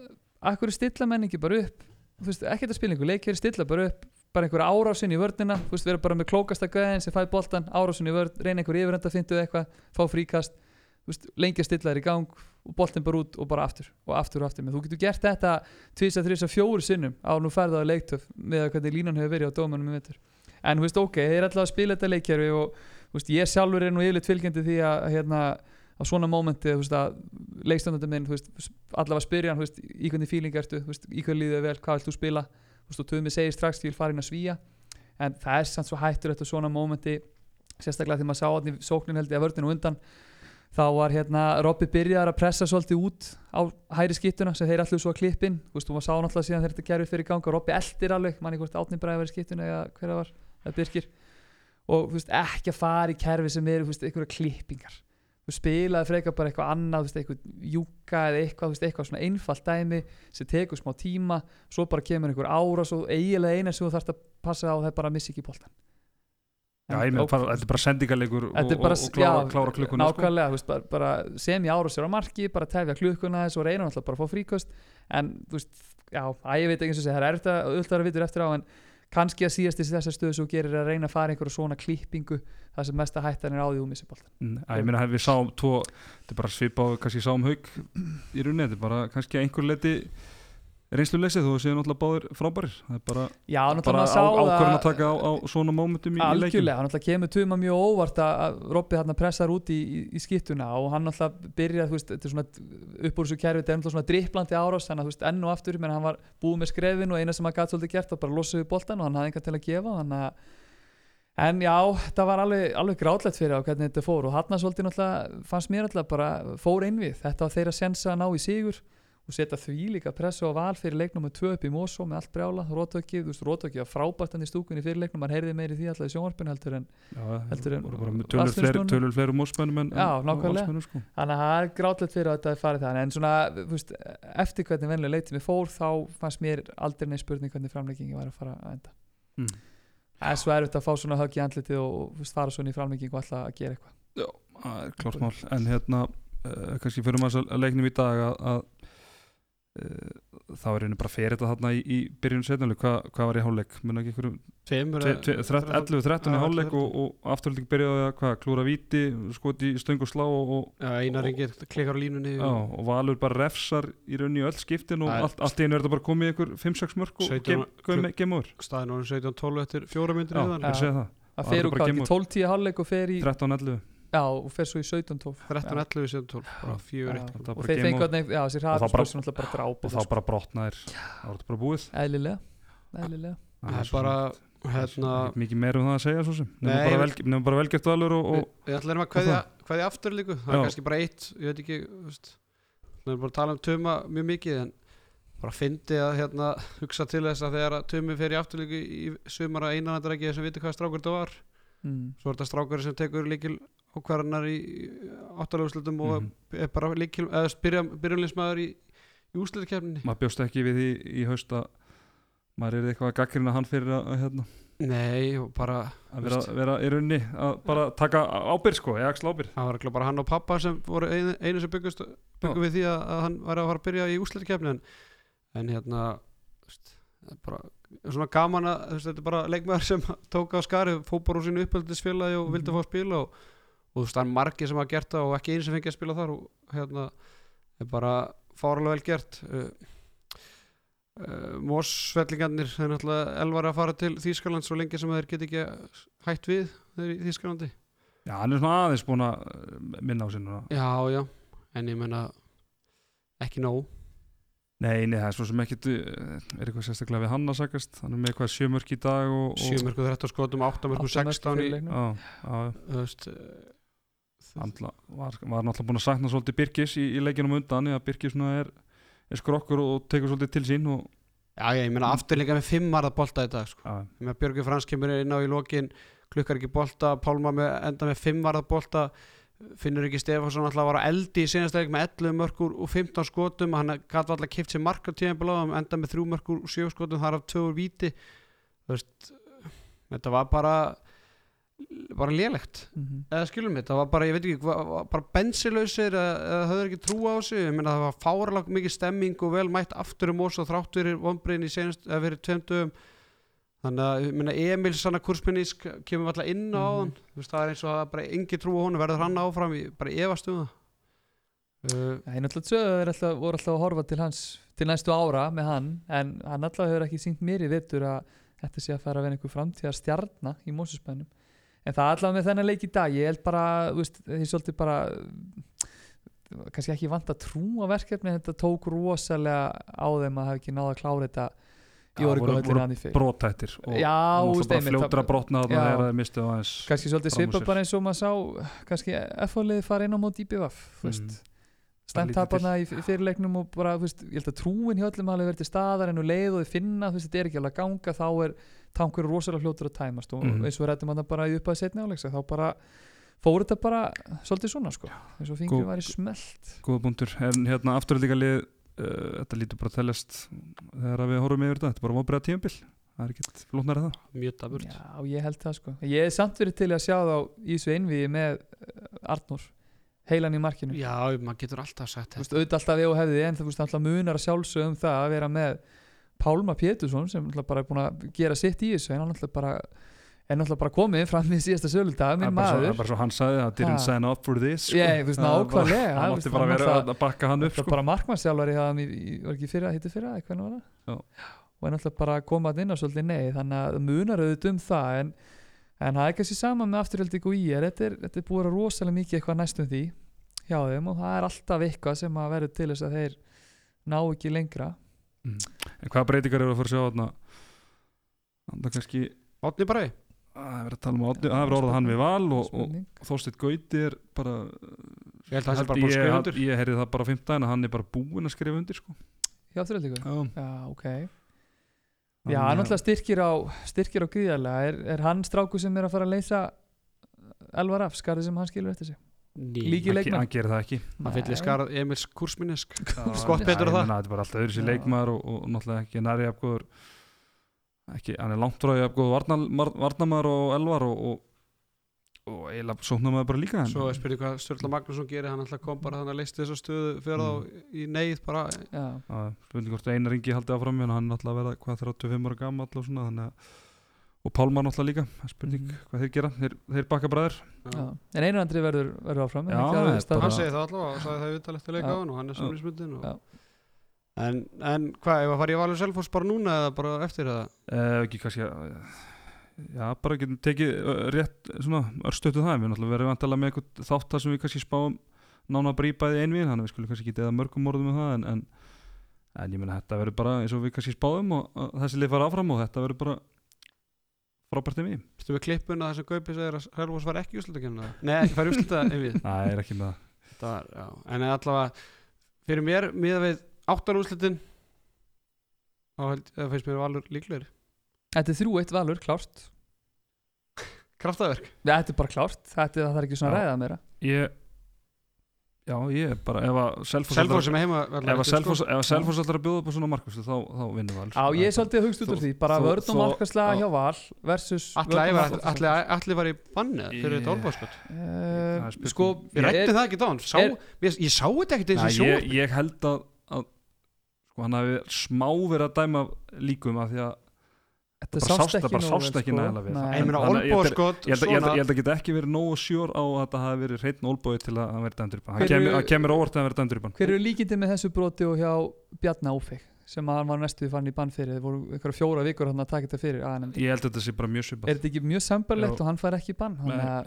akkur stilla menningi bara upp þú veist ekkert að spila einhver leikjari stilla bara upp bara einhver árásin í vörnina þú veist vera bara með klókasta gæðin sem fæ boltan árásin í vörn, reyna einhver yfirenda fyndu eitthvað fá fríkast veist, lengi að stilla þér í gang og boltin bara út og bara aftur og aftur og aftur menn þú getur gert þetta tvisa, þrisa, fjóru sinnum á nú ferða á leiktöf með að hvernig línan hefur verið á dómanum í vetur. En þú veist ok, þeir er alltaf að spila þetta leikjörfi og veist, ég sjálfur er nú yfirleitt fylgjandi því að, hérna, á svona mómenti leikstöndarinn minn allavega spyrja hann í hvernig fíling ertu, í hvernig líður þér vel hvað vilt þú spila, og Tumi segir strax ég vil fara inn að svíja, en það er samt svo hættur eftir svona mómenti sérstaklega þegar maður sá í sóknin held ég að vördinu undan þá var hérna Robby byrjaðar að pressa svolítið út á hæri skittuna sem þeir allir svo að klippin þú veist, og maður sá náttúrulega síðan þegar þetta gerði fyrir ganga Robby eldir alveg, manni hvort átni bræði var í skittuna eða hver það var, eða Birkir. Og þú veist, ekki að fara í kerfi sem eru, þú veist, einhverja klippingar þú spilaði frekar bara eitthvað annað veist, eitthvað júka eða eitthvað, veist, eitthvað svona einfalt dæmi sem tekur smá tíma svo bara kemur einhver ára svo eiginlega eina sem þú þarfst að passa á það er bara að missa ekki boltan Já, ég meina, Og- þetta er bara sendingarleikur og, bara, og, og klára, já, klára klukkuna sko. nákvæmlega, þú veist, bara, sem ég ára sér á marki, bara tefja klukkuna þess og reyna náttúrulega bara að fá fríkost. En þú veist, já, að ég veit ekki eins og segja það er eftir að, auðvitað að vitur eftir á en kannski að síðast í þessar stöðu svo gerir er að reyna að fara einhverju svona klippingu það sem mesta hættan er á því úr missiboltan Mm, að ég meina, við sáum tvo þetta er bara svipað, kannski sáum haug í rauninni, þetta er bara kannski að einhver leti reynsluleysið þú séu náttúrulega báðir frábærir. Það er bara, Já, bara náttúrulega á, ákvörðin að taka á, á svona mómentum í, í leikjum. Algjörlega, hann náttúrulega kemur tuma mjög óvart að, að Robby hann pressar út í, í, í skittuna og hann náttúrulega byrjar, þú veist, þetta er svona upp úr þessu kerfi, þetta er náttúrulega svona dripplandi árás þannig að þú veist, enn og aftur, menn hann var búið með skrefin og eina sem hann gæti svolítið gert var bara að losa við boltan og hann hafði engan til að gefa að En já, það var alveg, alveg grátlegt fyrir á hvernig þetta fór og hann svolítið náttúrulega fannst mér alltaf bara fór einvið. Þetta var þeirra sensa að ná í sigur og setja því líka pressu á val fyrir leiknum með tvö upp í Mosó með allt brjála, Rótöki, þú veist, Rótöki var frábært hann í stúkunni fyrir leiknum, hann heyrði meiri því alltaf í sjónvarpinu heldur en tölur fleiri, mósmennum en. Valsmönnum, sko. þannig að það er grátlegt fyrir að þetta er farið þannig en svona, þú veist, eftir hvernig venlega leitið mér fór þá fannst mér aldrei neins spurning hvernig framleggingi var að fara að enda Mm. það er svo erfitt að fá svona högg í andlitið og fara svona í framleggingu alltaf að gera þá er henni bara fyrir þetta þarna í, í byrjun setjanleik, Hva, hvað var í hálfleik? Mun ekki einhverjum, Tveimur 11-13 í hálfleik og, og afturhalding byrjaði að hvað, klúra víti skoti í stöng og slá og, og, Já, einar ringir, klikkar á línunni. Já, og Valur bara refsar í rauninni í öll skiptin og allt, allt í einu er þetta bara komið í einhver 5-6 mörg og 17 klukk- game over. Staðin orðin 17-12 eftir fjóra myndir segi það, fer er úr bara hvað game ekki 12-10 hálfleik og fer í 13-11 já, og fer svo í 17-12 13-11 17-12 bara fjögur Já. eitt Þetta var og bara þeir já, þessi Og það þá bara brotnaðir. Þá er þetta bara búið. Eðlilega, Það er hérna mikið meira um það að segja svo sem. Nei, nefnum bara, velgert valur og, Við, og við ætlum að kveðja aftur líku það er kannski bara eitt, ekki við erum bara að tala um Tuma mjög mikið en bara fyndi að hérna, hugsa til þess að þegar að Tumi fer í afturlíku í sumar að einanandræki sem viti hvað strákur þetta var. Mm. svo er þetta strákur sem tekur líkil ákvarðanar í áttalaguslutum og Mhm. er bara líkil eða byrja, byrjunleismæður í, í úrslutakefninni maður bjóst ekki við því í haust að maður er eitthvað að gaggrina hann fyrir að, hérna, Nei, bara að vera, vera í rauninni að bara taka ábyrg sko, eða axla ábyrg það var ekki bara hann og pappa sem voru einu, einu sem byggust, byggum við því að, að hann var að fara að byrja í úrslutakefni en, hérna bara svona gaman að þetta er bara leikmaður sem tók á skari fór bara úr sínu upphaldisfélagi og vildi Mhm. fá að spila og, og þú veist, það er margir sem hafa gert það og ekki einu sem fengi að spila þar og hérna er bara fáralega vel gert. Uh, uh, Mósvellingarnir þeir náttúrulega elvar að fara til Þýskaland svo lengi sem þeir get ekki hætt við þeir í Þýskalandi. Já, hann er svona aðeins búin að uh, minna á sinna Já, já, en ég menna ekki nóg. Nei, nei, það er svo sem uh, er eitthvað sérstaklega við hann að sagast hann er með eitthvað sjömörk í dag og, og 7 mörgur 13 skotum, 8 mörgur Átta mörk 16 í, fyrir leiknum. já, já, þú veist hann var, var náttúrulega búin að sakna svolítið Birkis í, í leikinum undan eða Birkis er, er skrokkur og tekur svolítið til sín og Já, ég menna aftur líka með 5 marða bolta í dag sko. já, með Björgur Frans kemur inn á í lokin klukkar ekki bolta, Pálma með, enda með 5 varða bolta. Finnur ekki Stefansson alltaf að vara eldi í senast leik með 11 mörgur og 15 skotum. Hann gæti alltaf kipt sér mark á tíðan enda með 3 mörgur og 7 skotum þar af 2 úr víti. Þú veist þetta var bara bara lélegt. Mhm. eða skilum mitt, það var bara, ég veit ekki bara bensilausir eða, höfður ekki trú á sig ég meina það var fárlega mikið stemming og vel mætt aftur um ós og þrátt fyrir vonbreyin í senast, eða fyrir tveimdugum þannig að, ég meina, Emil Sanna Kursminnísk kemur alltaf inn á hann þú veist, það er eins og það er bara engi trú á honum verður hann áfram, ég bara efast um það. Uh, Já, ég náttúrulega alltaf, voru alltaf að horfa til hans til næstu ára með hann en hann alltaf hefur ekki sínt mér í vittur að þetta sé að fara að vera einhver framtíðar stjarnar í Mósusbænum en það allavega með þennan leik í dag ég held bara, veist, því svolítið bara kannski ekki vant að trúa verkefni þetta tók rosalega á þeim að hafa ekki náða að klára þetta í Já, voru- orgu voru höllinu hann í fyrr Brótættir og og bara að það- brotna þarna Já. þegar það mistu aðeins kannski svolítið sér. bara eins og maður sá kannski F-fólið fara inn á mót mm. Mhm. stæmt lítið tapana í fyrirleiknum og bara, veist, ég held að trúin hjá öllum hafi verið til staðar en og leið og þið finna veist, þetta er ekki alveg að ganga, þá er tankur rosalega fljótur að tæmast og Mhm. eins og rættum hann bara í upphæði setni áleiksa þá bara fór þetta bara svolítið svona sko eins og var í smelt. góða búndur en hérna afturlíka lið uh, þetta lítur bara að teljast þegar við horfum yfir þetta, þetta er bara móbriða tímabil. Það er ekkert flóknar að það. Mjög daburt Já, ég held það sko. Ég er samt verið til að sjá þá í þessu einviði með uh, Arnór heilan í markinu. Já, maður getur alltaf sagt Þú veist, þetta. auðvitað alltaf við og hefði en það veist, alltaf munar að sjálfsögum það að vera með Pálma Pétursson sem bara er búin að gera sitt í þessu en hann bara er náttúrulega bara komið fram í síðasta söludag Það minn svo- það maður er bara svo hann sagði að didn't sign up for this sko. Ég, þú veist, Það nákvæmlega, hann þú átti veist, bara að hann vera að bakka hann upp Það er sko. bara markmannsjálfari það var ekki fyrra, hittu fyrra, eitthvað var það Já. og er náttúrulega bara að koma að inn á svolítið nei þannig að það munar auðvitað um það en, en það er kannski saman með afturhaldið og í er þetta er, búið að rosalega mikið eitthvað næstum því hjá þeim og það er alltaf eitthvað sem að verður til þess að þeir ná ekki lengra en hvaða breytingar eru að fara að sjá þarna? Það er kannski Átni bara að vera að tala um átni, það er orðað hann við val og, og. Þorsteinn Gauti er bara Ég held að það sé held bara búin að skrifa undir. ég heyrði það bara á fimmtudaginn að hann er bara búinn að skrifa undir sko. hjá afturhaldið já, Já, ok. Já, Þannig hann náttúrulega styrkir á styrkir á gríðarlega. Er, er hann stráku sem er að fara að leysa Elvar af? Skarði sem hann skilur eftir sig Ný, Líki- hann, hann gerir það ekki. Hann fyllir skarað Emils Kursminesk Já, Gott betur það. ég þetta er bara alltaf öðru sér leikmaður og, og náttúrulega ekki næri afgóður ekki, hann er langt frá því afgóður varnamæður og elvar og, og, og eiginlega sóknamaður bara líka en, Svo er spyrðið hvað Sturla Magnússon gerir hann alltaf kom bara þannig að leisti þessa stöðu fyrir Mm. þá í neyð bara. Já, Já, spurning hvort einar ringi haldið áfram hann er alltaf að vera hvað 35 ára gammal og svona þannig að og Pálmar náttúrulega líka, spurning Mhm. hvað þeir gera, þeir, þeir bakka bræður. En einu andri verður, verður áfram en Já, hann segir það allavega og sagði það viðtal eftir leika á hann og hann er. Já. en, en hvað, ef að fara í Valur Selfoss bara núna eða bara eftir það eh, ekki kannski að já, bara getum tekið rétt svona örstötu það, við náttúrulega verðum vantilega með eitthvað þátt það sem við kannski spáum nána að brýpaði einvið, þannig að við skulum kannski ekki eða mörgum orðum með það en, en, en ég meina þetta verður bara eins og við kannski spáum og, og þessi lið fara áfram og þetta verður bara frábært einvið Stu við klippuna þar sem Gaupi segir að Selfoss var ekki úrslutakennina Nei, ekki fara í úrslita yfir það er ekki með það. Var. En allavega fyrir mér, miða við áttan úrslitin þá finnst mér Valur líklegri. Þetta er þrjú eitt valur, klárt. Kraftaverk. Þetta er bara klárt, þetta það er ekki svona Já. að ræða meira. Ég já, ég er bara ef að Selfoss sem er heima ef að að Selfoss ætlar að bjóða upp á svona markvæslu þá, þá vinnur Val Já, ég er svolítið hugst út Þó- því bara vörn og já. hjá Val versus Allir var, í banni fyrir þetta orðbáskot Eh. Sko, Við rættum það ekki dán. Sá, ég, sá þetta ekkert eins og sjóð ég held að, að sko, hann hafi smá verið að dæma líkum af því að Þetta bara sást sást- ekki það sást vel, ekki sko. nægilega vel. Nei. Ég held, að- geta ekki verið nógu sjór á að þetta hafi verið hreitn olbói til að hann verið dæmdur í bann Hver hann kemur, óvart að hann verið dæmdur í bann Hver eru líkindi með þessu broti og hjá Bjarni Áfeg sem að hann var næstuði fann í bann fyrir það voru einhverja fjóra vikur hann að taka þetta fyrir að ég held að þetta sé bara mjög svipað Er þetta ekki mjög sambarlegt og hann fær ekki bann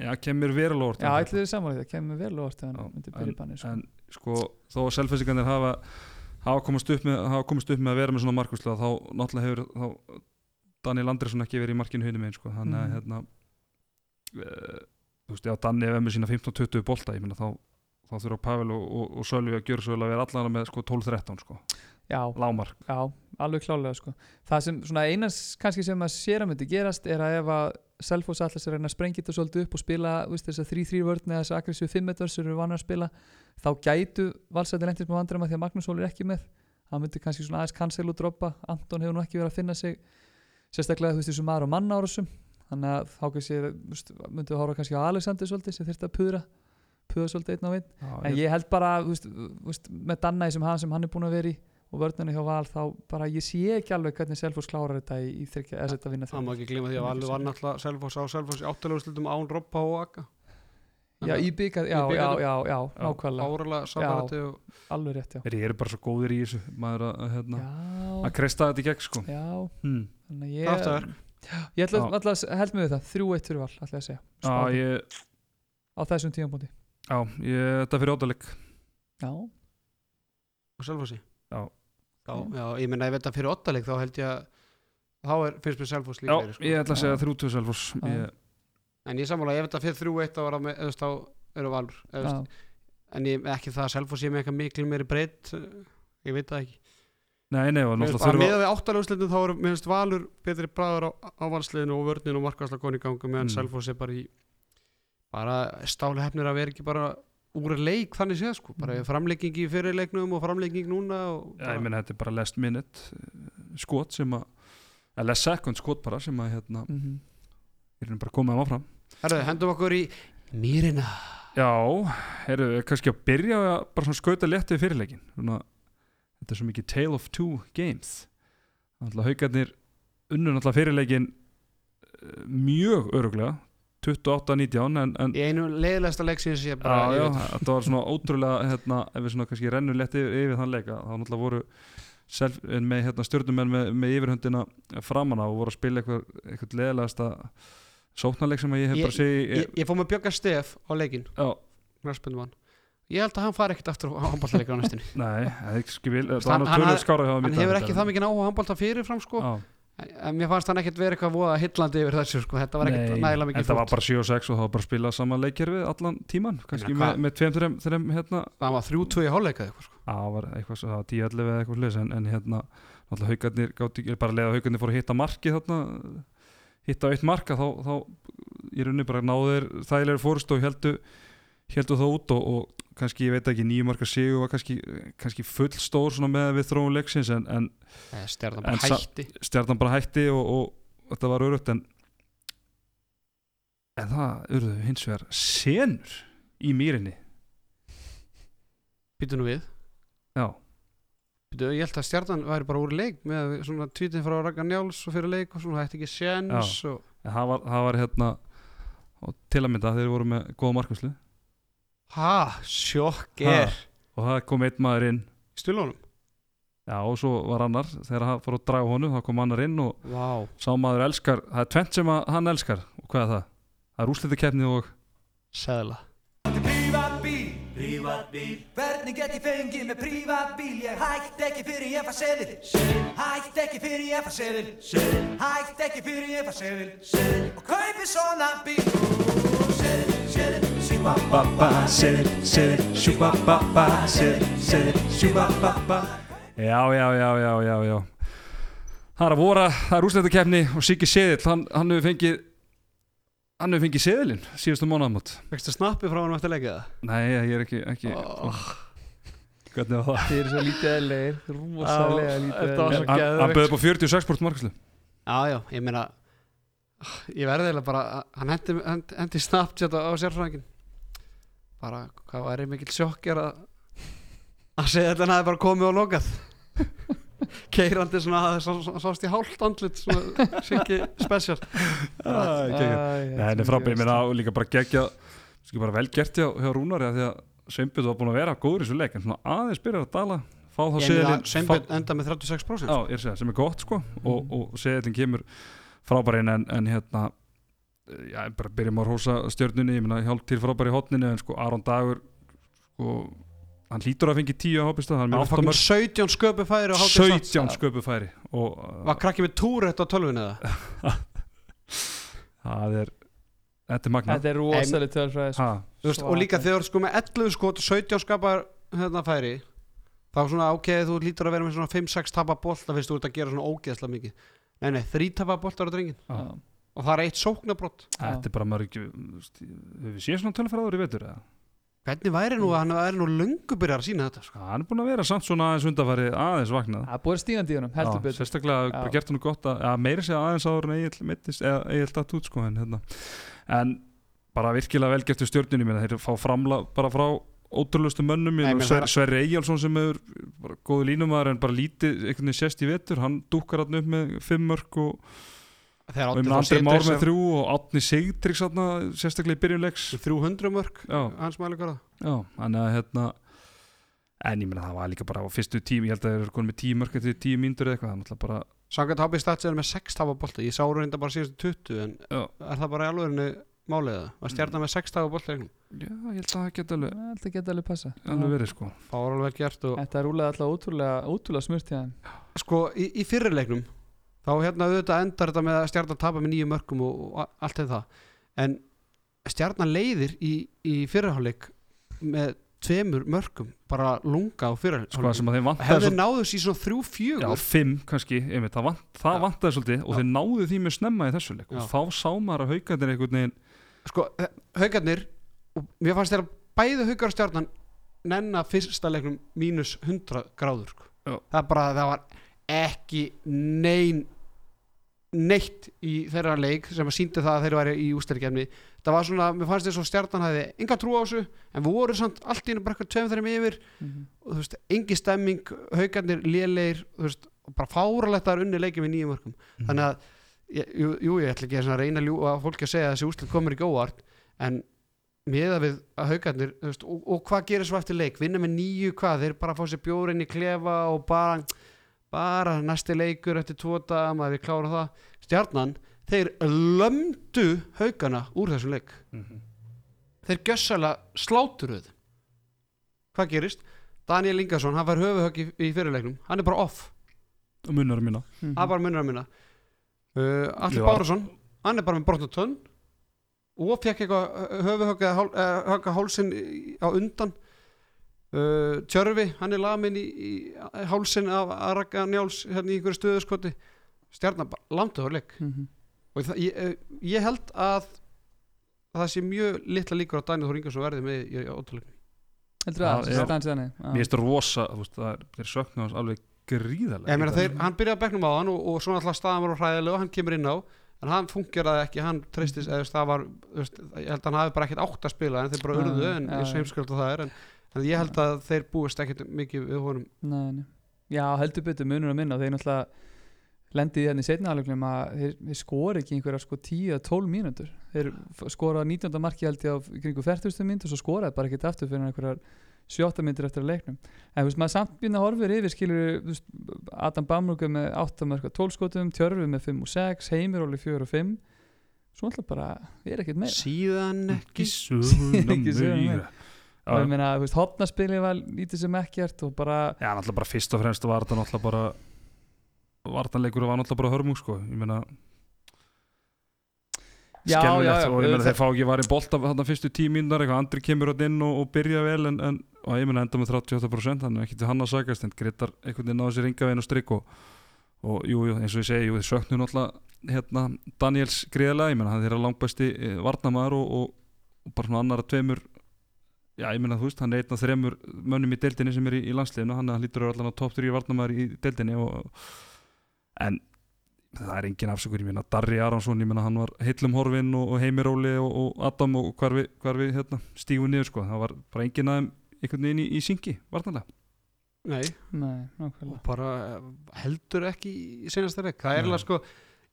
já, kemur verulega óvart Já, þið saman það kemur vel óvart þegar Já, hann myndi byrja í banni sko. en sko, þó að selfessingarnir hafa hafa komist upp með, hafa komist upp með að vera með svona markuslega þá náttúrulega hefur þá, Daniel Andresson ekki verið í markinu hinum einn sko. þannig að Mhm. hérna e, þú veist, já, Danni er með sína 15-20 bolta, ég meina þá þá þurfa Pavel og, og, og Sölvi að gjöra svo vel að vera allan með sko 12-13 sko, Já, lámark já, alveg klálega sko. Það sem svona einas kannski sem að sér að myndi gerast er að ef að Selfoss allar sér að reyna að sprengja þetta svolítið upp og spila þess að 3-3 vörn eða þess að aggressíu 5 metrar sem eru vannar að spila þá gætu valsætti lendist með vandræma því að Magnús Óli er ekki með það myndi kannski svona aðeins cancel og droppa Anton hefur nú ekki verið að finna sig sérstaklega þú veist þessu maður og manna árásum þannig að þá kannski myndi við horfa kannski á Alexander svolítið sem þurfti að puðra puða svolítið einn á einn. Já, en ég held bara veist, veist, með Danna sem hann sem hann er búin að vera í og vörnunni hjá Val þá bara ég sé ekki alveg hvernig Selfoss klárar þetta í, í þryggja eða þetta vinna Það má ekki glima því að Valur var náttúrulega Selfoss á Selfoss í áttalegu slutum án Robba og Akka já í byggar, já, já, já, já, nákvæmlega. Áralega samarati og alveg rétt, já. Þeir eru bara svo góðir í þessu maður að, hérna, að já, kreista þetta í gegn sko. Já. Hmm. þannig að ég kraftaverk ég ætla Já. alltaf að held með þetta, þrjú eitt fyrir Val ætla ég að segja, já, ég, á þessum tímapunkti. Já, ég, þetta fyrir ótaleg Já, og Selfossi. Já. já, já, ég meina ef þetta fyrir ottaleg þá held ég að þá er, finnst mér Selfoss Já, líklegri sko. ég ætla að segja Já. þrjútu Selfoss Já. ég, en ég sammála ef þetta fyrir þrjú eitt með- eða eru valur en ég, ekki það að Selfoss ég með eitthvað miklu meiri breytt ég veit það ekki Nei, nei, og náttúrulega þurfa með við áttalöfsleitin þá er mér finnst valur betri bræður á, á valsliðinu og vörninu og markværsla koni í gangu meðan Mm. Selfoss er bara í bara stáli hefnir að vera ekki bara úr leik þannig séð sko bara Mm. framlegging í fyrirleiknum og framlegging núna og Já, ég meina þetta er bara last minute eh, skot sem að eða last second skot bara sem að hérna mhm. Við erum bara komið áfram. Herðu, hendum okkur í mýrina. Já, við kannski að byrja að bara svona skauta léttið fyrirleikin svona, þetta er svo mikið tale of two games. Þannig haugarnir unnu náttúrulega fyrirleikin eh, mjög öruglega 28-19 en, en í einu leiðilegsta leik sem ég sé bara já, ég já, þetta var svona ótrúlega hérna, ef við svona kannski rennum létt yfir, yfir þann leika þá náttúrulega voru self, með hérna, stjórnumenn með, með yfirhundina framan á og voru að spila eitthvað, eitthvað leðilegasta sóknarleik sem ég hef Ég- bara segið ég, ég fór með Björgar Stef á leikin ég held að hann fari ekkert aftur á handbóltaleika á næstunni. Nei, skil Hann- var hann hann hefur þetta ekki það mikið áhuga á handbólta fyrirfram sko. En, mér fannst hann ekkert verið eitthvað voða hillandi yfir þessu sko. Þetta var ekkert Nei, nægilega mikið það var flott. bara 7 og 6 og það var bara að spila saman leikjörfi allan tíman, kannski Ég með, meina, hvað- með 2-3 þreim, hérna, það var þrjú tvö í hálfleika eitthvað sko. Var það var 10-11 eða eitthvað en, hérna, náttúrulega haugarnir bara leið að haugarnir fóru að hitta marki þarna, hitta eitt marka þá, þá í rauninni bara náður þægilegur fórust og heldu heldu það út og, og kannski, ég veit ekki, nýju marka sigur var kannski, kannski full stór svona með við þróun leiksins en, en stjarnan En bara sa- hætti. Stjarnan bara hætti og, og þetta var örugt en en það urðu hins vegar senur í mýrinni. Býtu nú við. Já, ég held að stjarnan væri bara úr leik með svona tvítin frá Ragnar Njáls og fyrir leik og svona hætti ekki séns og það var, það var hérna til að mynda þeir voru með góða markvæslu ha, sjokk er. Og það kom einn maður inn. Í stulunum já og svo var annar. Þegar hann fór að draga honum þá kom annar inn og vá. sá maður elskar það er tvent sem hann elskar. Og hvað er það? það er úslitakeppni og Prívatbíl, prívatbíl Hvernig get ég fengið með prívatbíl Ég hætt ekki fyrir ég far seðil. Hætt ekki fyrir ég far seðil. Hætt ekki fyrir ég far seðil. Og kaupi svona bíl. Seðil, seðil, sjúbababa seðil, seðil, sjúbababa seðil, seðil, sjúbababa já, já, já, já, já, já. Það er að vora, það er úslitakeppni og Siggi Seðil, hann, hann hefur fengið hann hefur fengið seðilinn síðustu mánuðamót vextu snappi frá hann eftir leikið það? Nei, ég er ekki, ekki oh. hvernig var það? Þið eru svo lítið eðlegir Rosalega lítið var eðlegir hann, geðveikt. hann böði upp á 46 bort markaslu já, já, ég meina ég verði eiginlega bara hann hendi, hendi, hendi Snapchat á, á sérfræðingin bara, hvað væri mikill sjokkjar að að segja þetta hann hafi bara komið og lokað keirandi svona sá- sá- sást í hálft andlit svona sikki spesial Nei, henni frábæð, ég meina líka bara gegja Skal bara vel gert hjá, hjá Rúnari af Því að Sveinbjörn var búin að vera góður í þessu leik En svona aðeins byrjar að dala Fá þá ég seðilinn Sveinbjörn enda með 36% Já, ég er að segja, sem er gott sko Og, og seðilinn kemur frábærin en, en hérna Já, bara byrjum á rosa stjörnunni Ég meina, hjálp til frábæri í hotninu En sko, Aron Dagur Sko, hann hlýtur að fengi 10 á hópist Það er hann með var 8 fokkin mörg 17 sköpu færi og hálftíð 17 sköpu færi Og var krakki með túrætt á tölvun eða það er Þetta er magna Þetta er rosalega tölfræði sko. Ha, Þú veist, og líka þegar sko með 11 skot og 17 skapar hérna færi þá svona ok, þú lítur að vera með svona 5-6 tapa bolta fyrst þú ert að gera svona ógeðslega mikið nei, nei, þrý tapa boltar á drengin. Já. og það er eitt sóknabrott Þetta er bara ekki Við séum svona tölfræður í vetur eða? Hvernig væri nú að hann væri nú löngu byrjar að sína þetta sko. Hann er búin að vera samt svona aðeins undarfæri aðeins vaknað Það er búið stínandi í honum, heldur Já, betur Sérstaklega Já. bara gert hann gott að, að meiri segja aðeins áður en Egil mittist eða Egil datt út sko en, hérna. en bara virkilega vel gert við stjórnunum minna, þeir fá framla bara frá ótrúlustu mönnum Nei, ég Sver, Sverri Egilson sem er bara góðu línumæður en bara lítið einhvern veginn sést í vetur, hann dúkkar hann upp með fimm mörk og, og Þór Andri Már með er þrjú og Átni þarna, sérstaklega í byrjunleiks 300 mörg Já. hans þannig að hérna en ég meina það var líka bara á fyrstu tím ég held að þeir eru konið með tíu mörk eftir tíu mínútur eða eitthvað, það er Sangat Hábi Stats er með 6 tapa bolta. Ég sá reynda bara síðustu 20 en Já. er það bara í alvegurinu málið það var stjarnan með 6 dagar bóltleiknum Já, ég held að það geta alveg, Þetta geta alveg passa alveg verið sko. Og Þetta er rúlega alltaf ótrúlega, ótrúlega smurt sko í, í fyrirleiknum þá hérna auðvitað endar þetta með að stjarnan tapa með nýju mörgum og, og allt eða það en stjarnan leiðir í, í fyrirháleik með tveimur mörgum bara lunga á Sko fyrirháleik að vantaði hefði svolítið náðu sér svona þrjú Já, fjögur fimm kannski, einmitt, það, vant, það Já. vantaði svolítið og Já. þeir náðu því með snemma í þessu leik Já. og þá sá maður að haugarnir einhvern veginn sko haugarnir og mér fannst þeirra bæði haugar stjarnan nenna fyrsta leiknum mínus 100 gráður sko. Já. það bara það var ekki nein neitt í þeirra leik sem að síndi það að þeir væri í ústæðikefni það var svona, mér fannst þess að stjarnan hefði enga trú á þessu, en voru samt allt í einu bara eitthvað tveim þeirrim yfir. Mhm. og þú veist, engi stemming, haugarnir lélegir, þú veist, og bara fáralegt að unni leikið með nýjum mörgum þannig að, jú, jú, ég ætla ekki að reyna að ljúga að fólki að segja að þessi úslit komur ekki óvart en miða við að haugarnir og, og hvað gerir svo eftir leik? Vinna með nýju hvað, þeir bara fá sér bjórin í klefa og bara bara næsti leikur eftir tóta maður við klára það, stjarnan þeir lömdu haugana úr þessum leik. Þeir gjössalega sláturuð hvað gerist? Daniel Ingarsson, hann fær höfuhögg í, í fyrirleiknum hann er bara off, og munnar er að minna uh, Alli Já. Bárusson hann er bara með brotna tönn. Og fekk eitthvað höfuhögg eða hál, uh, högga hálsin á undan uh, Tjörfi hann er lamin í, í hálsin af Araka Njáls hérna í einhverju stöðuskoti. Stjarnan bara langt öður leik. Mhm. og það, ég, eh, ég held að það sé mjög litla líkur að Daniel Þór Ingarsson verði með í, í ótrúleikum Heldur það, sem já. stansi þannig? Mér finnst það rosa, þú veist, það er, hans alveg gríðarlega. Ég meina þeir, hann byrjaði að bekknum á hann og, og svona alltaf staðan var hræðilega og hann kemur inn á en hann fungeraði ekki, hann treystis eða þú það var, þú veist, ég held að hann hafi bara ekkert átt að spila en þeir bara urðu en já, en, en ég held að þeir búist ekkert mikið við honum Nei, nei. Já, heldur betur munur að minna þeir náttúrulega lendið í hérna í setna áleiknum að þeir, þeir skora ekki einhverja sko 10-12 mínútur þeir skora 19. marki held ég á kringu 40. mynd og svo skoraði bara ekkert aftur fyrir einhverjar 7 myndir eftir að leiknum en þú veist maður samt býna horfir yfir skilur þú veist, Adam Bamrúka með 8 mörg 12 skotum, Tjörfi með 5 og 6 Heimir Óli 4 og 5 svo alltaf bara er ekkert meira síðan Ekki söguna meira og ég meina, þú veist, hopnaspili var lítið sem ekkert og bara Já, náttúrulega bara fyrst og fremst var þetta náttúrulega bara vartanleikur var náttúrulega bara hörmung sko, ég meina já, og ég meina þeir fá ekki varinn bolt af þarna fyrstu tímíndar, eitthvað andri kemur hann inn og, og byrja vel en, en og ég meina enda með 38% þannig ekki til hann að sagast en Grettar einhvern veginn náðu sér ynga veginn og strikk og, og jú, jú, eins og ég segi, jú, þið söknu náttúrulega hérna Daniels greiðlega, ég meina hann er að langbæsti e, varnamaður og, og, og bara svona annar að tveimur já, ég meina þú veist, hann er einn af þremur mönnum í deildinni sem er í, í landsliðinu, hann vera allan á top 3 varnamaður í deildinni og, en það er engin afsökur, ég meina Darri Aransson ég meina hann var heillum horfin og, og Heimir Óli og, og Adam og hvar við, hvar við hérna, stígum niður sko, það var bara engin aðeim einhvern veginn í, í syngi, vartanlega Nei, Nei, og bara eh, heldur ekki í senasta leik. Það er alveg sko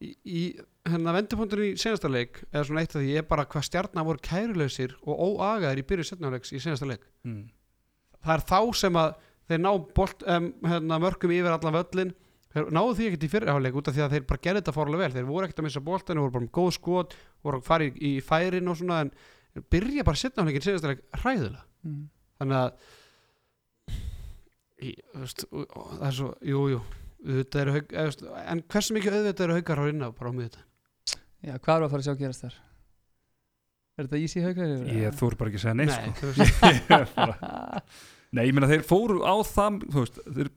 í, í hérna vendupunktur í senasta leik eða svona eitt af því er bara hvað stjarnar voru kærulausir og óagaðir í byrju setnáleiks í senasta leik. Mm. það er þá sem að þeir ná bolt, um, hérna, mörgum yfir allan völlin þeir náðu því ekkert í fyrirháleik út af því að þeir bara gerði þetta fórlega vel. Þeir voru ekkert að missa boltan, þeir voru bara með góð skot voru að fara í, í færin og svona en byrja bara setnáleikin senasta leik hræðilega. Mm. þannig að í, veist, það er svo, jú, jú auðvitað eru þú en hversu mikið auðvitað eru haugar á inná bara á miðut Já, hvað er að fara að sjá að gerast þar? Er þetta easy haugari? ég þóri bara ekki að segja neitt Nei, sko. þú Ég er bara, nei, ég meina þeir fóru á það þú veist, þeir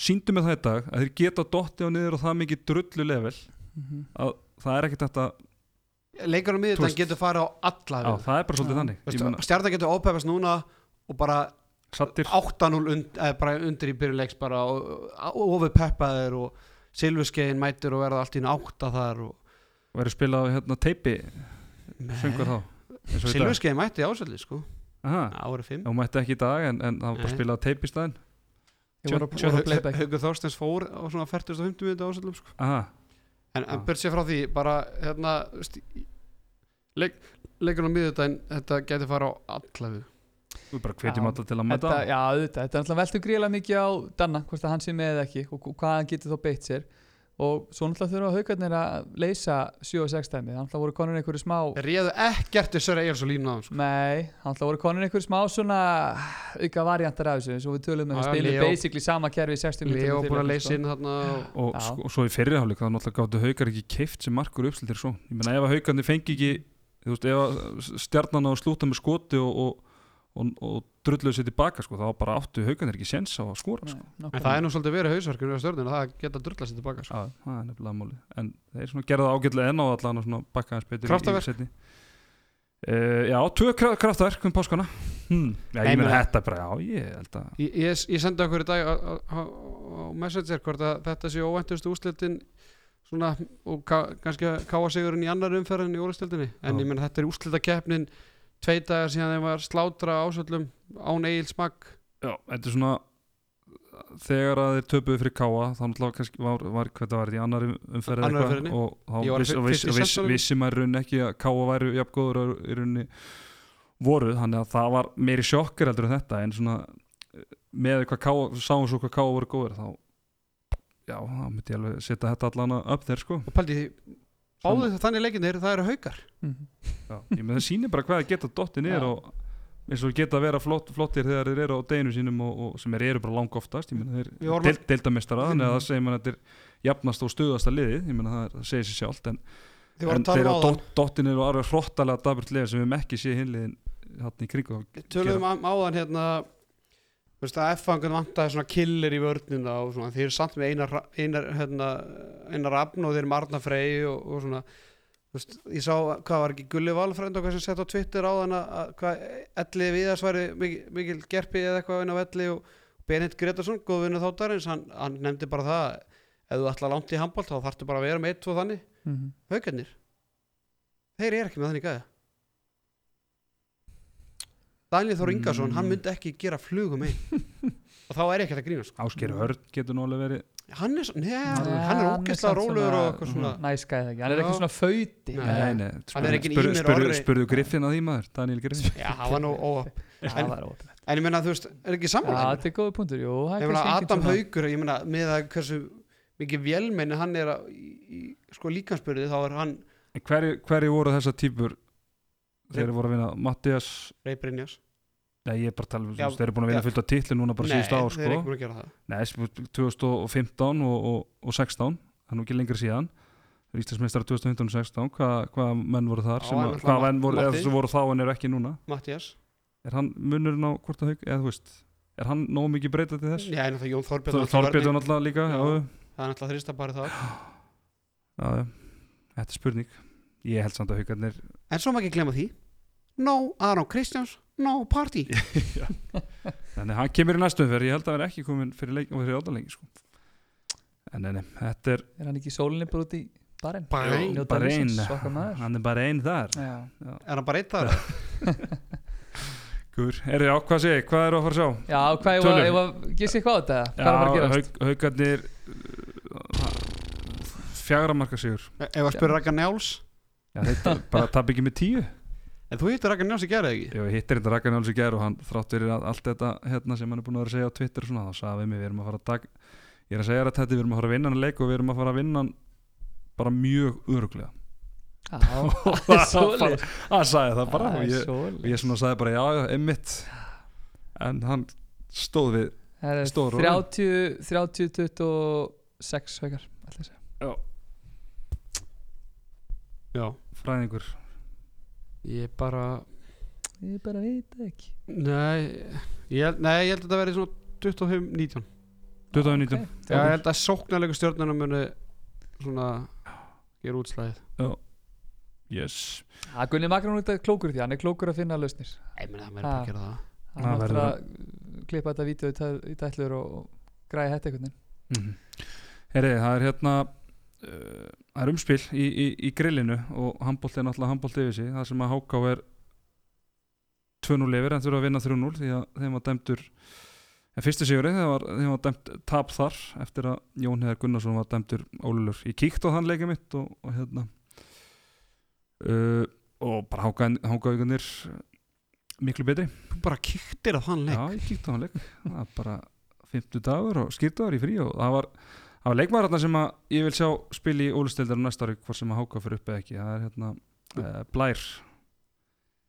síndu með það í dag að þeir geta dotti á niður og það mikið drullu level Mhm. að það er ekkert þetta leikur á Þú miðut veist- getur farið á alla á, það er bara svolítið þannig stjarnar getur ópefast núna og bara sattir 8-0 und, eða bara undir í byrjuleiks bara og, og ofur peppaðir og Silvuskeiðin mætir og verða allt í einu átta þar og verður spilað hérna teipi? Söngur þá. Silvuskeiðin mætti ásöldi sko. Aha, árið 5 og mætti ekki í dag en, en það var bara spilað teipi í playback. Haugur Þorsteins fór á svona 40 og 50 minúti ásöldum sko. Aha, En, en burt sér frá því, bara hérna, leik, leikur á miðjudaginn, þetta gæti fara á alla við. bara hvetjum alla til að mæta Þetta, já, auðvitað, þetta er alltaf veltur gríla mikið á Danna, hvort að hann sé með eða ekki og hvað hann getur þá beitt sér. Og svo náttúrulega þurfa haugarnir að leysa 7 og 6 dæmi, þannig að voru konur einhverju smá Þeir réðu ekkert til Sör Egil's og línu á þeim sko. Nei, þannig að voru konur einhverju smá svona auka variantar af þessu eins og við tölum með að spila basically sama kerfi í 60 mínútur Leo í búin að leysa inn þarna og- og, sko, svo í fyrirháleik þá náttúrulega gáttu haukar ekki keift sem markur uppstiltir svo. Ég meina ef að haukarnir fengi ekki þú veist, ef að stjarnan á að slúta með skoti og, og, og, og drulluðu sér tilbaka sko, þá bara áttu haukarnir ekki séns á að skora Nei, sko. En það er nú svolítið verið hausverkinu á stjórnina það geta drullast sér tilbaka sko. Já, það er nefnilega máli en þeir gerða ágætlega enn á allan og svona bakka hans betur í- Kraftaverk. uh, Já, tvö kra- kraftaverk um páskana hmm. Já, ég meina meina- þetta bara, já, ég held að Ég, ég, ég sendi okkur í dag á, á, á, á Messenger hvort að þetta sé óvæntustu úrslitin svona og ka, kannski káa sigurinn í annar umferðin í ólistildinni en Já. ég menn þetta er úrslitakeppnin tvei dagar síðan þeim var slátra ásöllum án eigil smakk Já, þetta er svona þegar að þeir töpuðu fyrir Káa þá var, var hvað það var í annar umferð eitthvað? og þá viss, viss, viss, vissi maður rauninni ekki að Káa væru jafn góður og í rauninni voru þannig að það var meiri sjokkar heldur en þetta en svona með hvað Káa, sáum svo hvað Káa voru góður þá já, þá myndi ég alveg setja þetta allan upp þeir sko. Og pældi því báðu þannig leikinir það eru haukar Mhm. já, ég með það sýnir bara hvað geta dottið niður Já. og eins og geta að vera flott, flottir þegar þeir eru á deginu sínum og, og sem er, eru bara lang oftast ég meina þeir del, deildamestara þannig að það segir mann að þetta er jafnast og stuðasta liðið ég meina það, er, það segir sér sjálft en, þeir um á dot, dottin eru alveg hrottalega daburt lið sem við hefum ekki séð hinliðin hann í kringu tölum um áðan hérna þú veist að F-fangun vantaði svona killer í vörnina og svona þeir eru samt með einar, einar, hérna, einar afn og þeir eru Marna Frey og, og svona. Þú veist, ég sá hvað var ekki Gulli Valfrænd og hvað sem sett á Twitter áðan að, að hvað Elli Viðars væri mikil, mikil gerpi eða eitthvað inn á Elli og Benedikt Gretarsson, góð vinnu þáttarins hann, hann nefndi bara það ef þú ætla langt í handbólt þá þarftu bara að vera með eitt og þannig. Mhm. haugarnir þeir eru ekki með þannig gæða Daniel Þór Ingarsson, Mm. hann myndi ekki gera flugum einn og þá er ekki að grínast sko. Ásker Hörn getur nú alveg verið hann er, svo- nei, Já, hann er hann ógeðslega svona- og eitthvað svona Næs gæði ekki, hann er Já. ekki svona fauti Nei. nei, Hann er spurðu, Orri. spurðu Griffin að því maður Daniel Griffin já, það var nú óöpp Já, En- en ég meina, þú veist, er ekki Já, sammála þetta er góða punktur, jú er ég engin Adam Haugur ég meina, með að hversu mikið vélmenni hann er að, í, sko líkansbyrði þá er hann En hverju, voru þessar típur þeir eru voru að vinna Mattias Rey Brynjas Nei, ég er bara að tala um, Já, þeir eru búin að vinna fullt af titli núna bara Nei, síðust ár, þeir eru ekki sko. búin að gera það Nei, sp- 2015 og, og, og 16, það er nú ekki lengur síðan. Íslandsmeistar 2015 og 16, hvað hva menn voru þar? Sem en að, náttúrulega hvað menn voru, eða voru þá en eru ekki núna? Mattias Er hann munurinn á hvort að haug, eða þú veist, er hann nóg mikið breytað til þess? Já, en það Jón Þorbjörn Þorbjörn náttúrulega líka, það er náttúrulega þrista bara já, þetta er spurning. Ég held samt að haugarnir, En svo má ekki glemma því No Aron Kristjáns, no party þannig hann kemur í næstum fyrir, ég held að hann er ekki komin fyrir, leik, fyrir átalengi, sko. En nei, nei, þetta er Er hann ekki í sólinni bara út í barinn? Okkar maður. hann er bara einn þar. Já. Er hann bara eitt þar? Guður, er þið á, hvað sé, ég, hvað eru að fara að sjá? Já, hvað, ég var, ég var, gissi hvað á þetta? Hvað er að fara að gerast? haug, haugarnir fjagra marka sigur Ef að spyrja Raka Njáls Já, þetta bara tap ekki með tíu En þú hittir Raka Njáls í gerði ekki? Ég hittir þetta Raka Njáls í gær og hann þrátt fyrir að allt þetta hérna sem hann er búin að vera að segja á Twitter og svona, þá sagði við mig, við erum að fara að dag ég er að segja þetta, við erum að fara að vinna hann leik og við erum að fara að vinna hann bara mjög öruglega Já, það er sagði það bara og ég, og ég svona sagði bara já, já, einmitt en hann stóð við og 30, 30, 26 haukar ætla ég að segja. já. Já. Fræðingur. Ég bara Ég bara veit það ekki. Nei, ég, nei, ég held að þetta verði svona 25-19 2019 Ok, Já, ég held að sóknarlegu stjórnarnar muni svona gera útslæðið yes. Það Gunni Magnús er klókur í því, hann er klókur að finna lausnir. Nei, menn það verður bara að gera það. Hann Það er verður að klippa þetta vídeo í tæ- í tætlur og, þetta einhvern veginn. Mm Heyri, það er hérna það er umspil í, í, í grillinu og handbólt er náttúrulega handbólt yfir sig. Það sem að Háká er 2-0 yfir en þurfa að vinna 3-0 því að þeim var dæmdur en fyrsti sigurinn þeim var, þeim var dæmt tap þar eftir að Jón Heðar Gunnarsson var dæmdur ólulur ég kíkt á þann leikið mitt og, og hérna. Uh, og bara Hákáðingarnir miklu betri. Bara kíktir á þann leik. Já, ég kíkti á hann leik. Það var bara 50 dagur og skýrtaður í frí og það var, það var leikmaður sem ég vil sjá spila í Ólustildar næsta ári hvort sem að háka fyrir upp eða ekki. Það er hérna uh, Blær.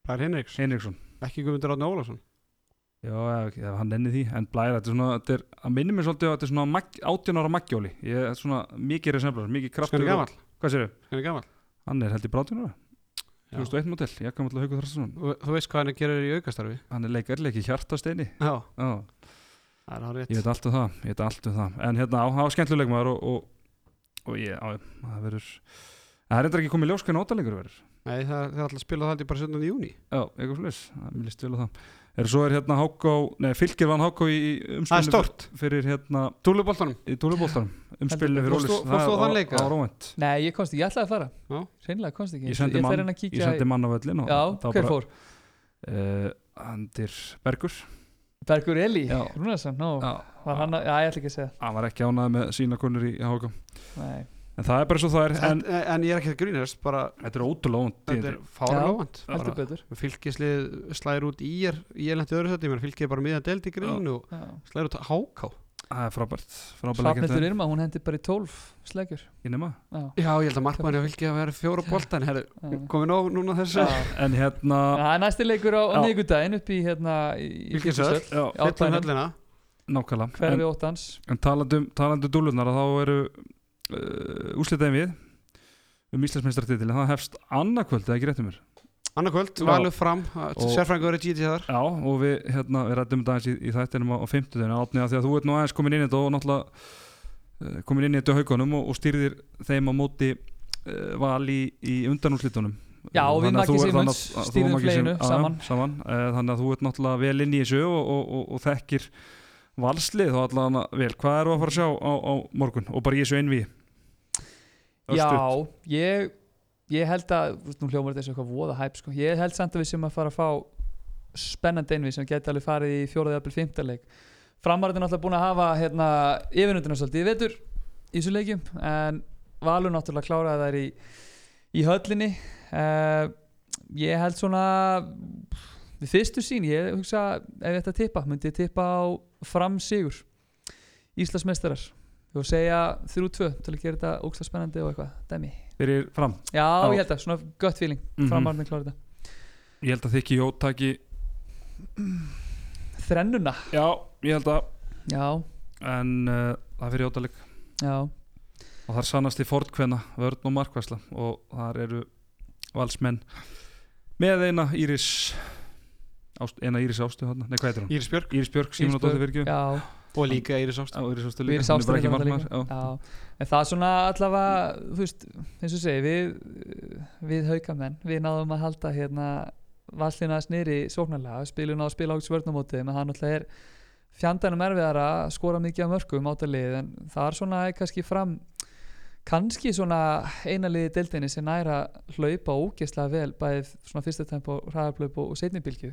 Það er Henriks, Henriksson ekki Guðmundur Átni Ólafsson? Já, ef, ef hann nenni því, en Blær þetta er svona, þetta er, að minni mér svolítið að þetta er svona mag, 18 ára maggjóli, ég er svona mikið resemblar, mikið kraftur Skanni gamall, Hvað sér skanni gamall. Hann er held í brátinu ára, Já. 2001 modell, ég kom alltaf Haukur Þrastason Þú þú veist hvað hann gerir í aukastarfi Hann er leikar, það er ég veit allt um það, ég veit allt um það. En hérna, á, það var skemmtileg leikmaður og, og, og ég, á, það verður Það er eitthvað ekki komið ljós hvernig ótalengur verður. Nei, það það er alltaf að spila það bara 17. júni Já, eitthvað slúðis, mér líst vel á það. Er, Svo er hérna Háká, nei, fylgir vann Háká í Það er umspilinu fyrir hérna túluboltanum. Í Dúlubóltanum umspilinu fyrir Fórstu- Ólis fórstu á þann leik, eða? Það var óvænt. Nei, ég komst ekki, ég ætlaði að fara. Já. Hreinlega komst ekki. Ég sendi mann- fer inn að Ég sendi mann á völlin og Já, það hver bara, fór? uh, Andir Bergur Bergur Eli. Rúnarsson, Já, Var hann að, já, ég ætla ekki að segja. Hann var ekki ánæði með sína konur í Nei, En það er bara svo það er en, En en ég er ekki að grínast bara, þetta er ótrúlega þetta er betur. Fylgislið slæðir út í er í er lent í öðru sætti, ég meina fylgið er bara miðan delt í grín og slæðir út háká Það er frábært leikir Irma, hún hendi bara í 12 slegjur Ég nema? Já, Já, ég held að markmanni að fylgið að vera fjóra en já. komin á núna þessu. En hérna Það er næsti leikur á, á Já. miðgudaginn upp í hérna í, í Fyllum bænum. höllina nákvæmlega. En, hverfi óttans? en talandum, talandum dúlunar þá eru uh, úslitaðin við um Íslandsmeistartitil það hefst annarkvöld, eða ekki réttum mér Annarkvöld, valur fram, Og- sérfræðingur er GT þar. Já, og við, hérna, við rættum þetta aðeins í, í þættinum á, á 50 átni að því að þú ert nú aðeins komin inn í þetta og náttúrulega uh, komin inn í þetta haugunum og, og stýrðir þeim á móti uh, val í, í undanúslitunum Já, og við og stýrðum Maggi fleginu saman. saman. Uh, Þannig að þú ert náttúrulega vel inn í þessu og, og, og, og þekkir valslið og allavega vel, hvað eru að fara að sjá á, á morgun? Og bara í þessu einví Já, ég, ég held að nú hljómar þetta eins og eitthvað voða hæp sko. ég held samt að við sem að fara að fá spennandi einvið sem geti alveg farið í fjóraði eða fymtaleik framarðin náttúrulega búin að hafa hérna, yfirnundina svolítið í vetur í þessu leikjum en Valur náttúrulega kláraði þær í, í höllinni. Uh, ég held svona við fyrstu sín, ég hugsa ef ég að tippa, myndi ég tippa á fram sigur Íslandsmeistarar. Og segja 3-2 til að gera þetta ógslag Fyrir fram já, Já. ég held að, svona gött feeling. Mhm. framarðin klára þetta. Ég held að þykki Jó taki þrennuna, Já, ég held að. Já, en uh, það fyrir Jótaleg já. Og það er sannast í fordkvenna vörn og markvæsla og þar eru valsmenn með eina Íris ást, eina Íris ástu nei hvað heitir hún? Íris Björk. Íris Björk, Símon og Dóttir Virkju já, og líka Íris Ást Já, Íris ástu við líka, hún er bara ekki já, en það er svona allavega þú veist, eins og segi við, við haukamenn, við náðum að halda hérna vallina snýri sóknarlega, spilum að spila ákveðs vörnumótið, menn hann alltaf er fjandanum erfiðar að skora mikið af mörgum átalið, en það er svona kannski fram kannski svona einaliði deildinni sem næra hlaupa ógeðslega vel bæðið svona fyrsta tempo, hraðarplaup og, og setnibilgju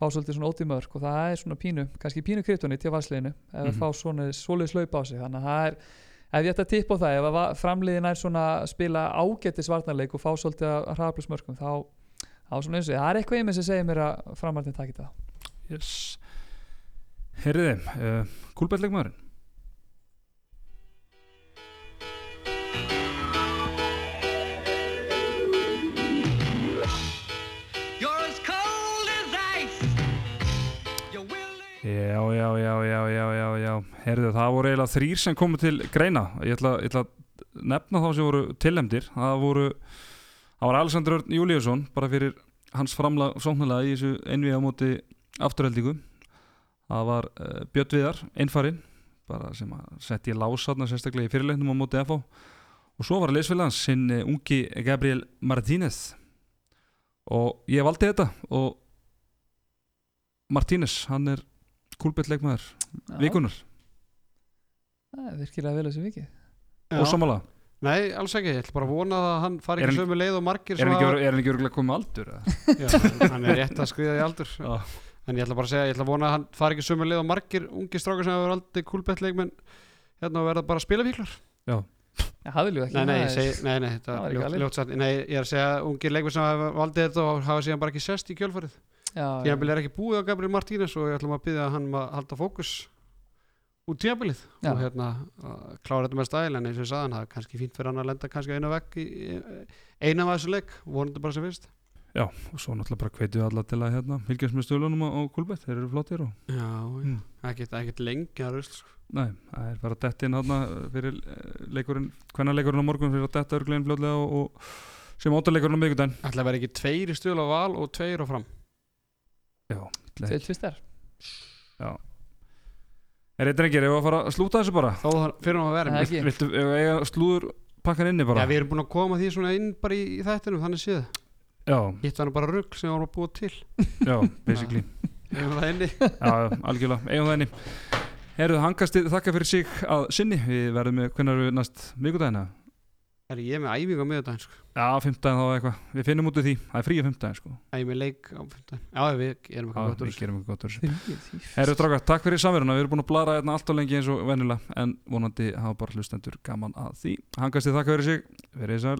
fá svolítið svona mörg og það er svona pínu, kannski pínu kryptonit til valsliðinu ef Mhm. að fá svona svoleiðis hlaup á sig þannig að það er, ef ég ætti að tippa á það ef framliðin er svona að spila ágættis varnarleik og fá svolítið að hraðarplaupsmörgum þá, þá svona eins og það er eitthvað í mig sem segir mér að framarðin takit það yes. Herriði, uh, kúlbætleikmaðurinn Já, já, já, já, já, já, já. Herðu, það voru eiginlega þrýr sem komu til greina. Ég ætla, að nefna þá sem voru tilhemdir Það voru Það var Alexander Örn Júliusson bara fyrir hans framlag sóknarlega í þessu einvið á móti afturheldingu. Það var uh, Björn Viðar, einfarin bara sem að setja í lásatna sérstaklega í fyrirleiknum á móti FH og svo var leysfélagans sinn uh, ungi Gabriel Martínez. Og ég valdi þetta og Martínez, hann er kúlbett leikmaður vikunar það er virkilega vel þessu vikið. Og samála Nei, alls ekki, ég ætla bara að vona að hann fari ekki sömu leið og margir er hann sem ekki, er hann ekki örgulega komið aldur? eða? Já, hann- er rétt að skriða í aldur. Já. en ég ætla bara að segja, ég ætla að vona að hann fari ekki sömu leið og margir ungi strákar sem hafa aldrei kúlbett leikmenn hérna og verða bara spilafíklar. Já, það viljum við ekki Nei, nei, það segi, nei, nei, þetta það var er ekki ljót, ljót Nei, ég er að segja að ungir leikmenn sem hafa valdið þetta og hafa síðan bara ekki sest í kjölfarið Já, Tíðanbili er ekki búið á Gabriel Martínez og ég ætlum að byggja hann um að halda fókus út tíabilið Já. og hérna að klára þetta með stæl en eins og ég sagði hann, það er kannski fínt fyrir hann að lenda kannski einu vekk í eina af þessu leik, vonandi bara sem fyrst Já, og svo náttúrulega bara hvetju alla til að hérna, fylgjast með stölunum á, á Kulbett, þeir eru flottir og Já, já, Mm. ekkert, ekkert lengi að rusl sko. Nei, það er bara dett inn hérna fyrir eh, leikurinn, hvenna leikurinn á morgun fyrir að detta örglegin fljóðlega og, og sem óttaleikurinn á miðgudaginn Ætla að vera ekki tveir í stöðl á val og tveir á fram Já, Tveir tvistar. Er eitthvað ekki, ef við að fara að slúta þessu bara? Þá fyrir hann að vera. Með ekki. Viltu, ef við eiga slúður pakkan inni bara? Já, við erum búin að koma því svona inn bara í, í þættinum, þannig séð. Já, Hitt var bara rugg sem við vorum að búa til. Já, basically. Við erum það inni? Já, já, algjörlega, eigum það inni. Herðu, hangastið þakka fyrir sig að sinni. Við verðum með, hvernig erum við næst miðgudagina? Er ég með æfingu á miðurdaginn sko. Já, fimmtudaginn þá eitthvað. Við finnum út úr því, það er fríið fimmtudaginn sko. Æ, ég er með leik á 15 Já, við erum eitthvað gott úr við þessu. gerum eitthvað gott úr þessu. Þrýr Herru Dráka, takk fyrir samveruna, við erum búin að blara hérna allt og lengi eins og venjulega en vonandi hafa bara hlustendur gaman að því. Hangastið þakka fyrir sig, verið sæl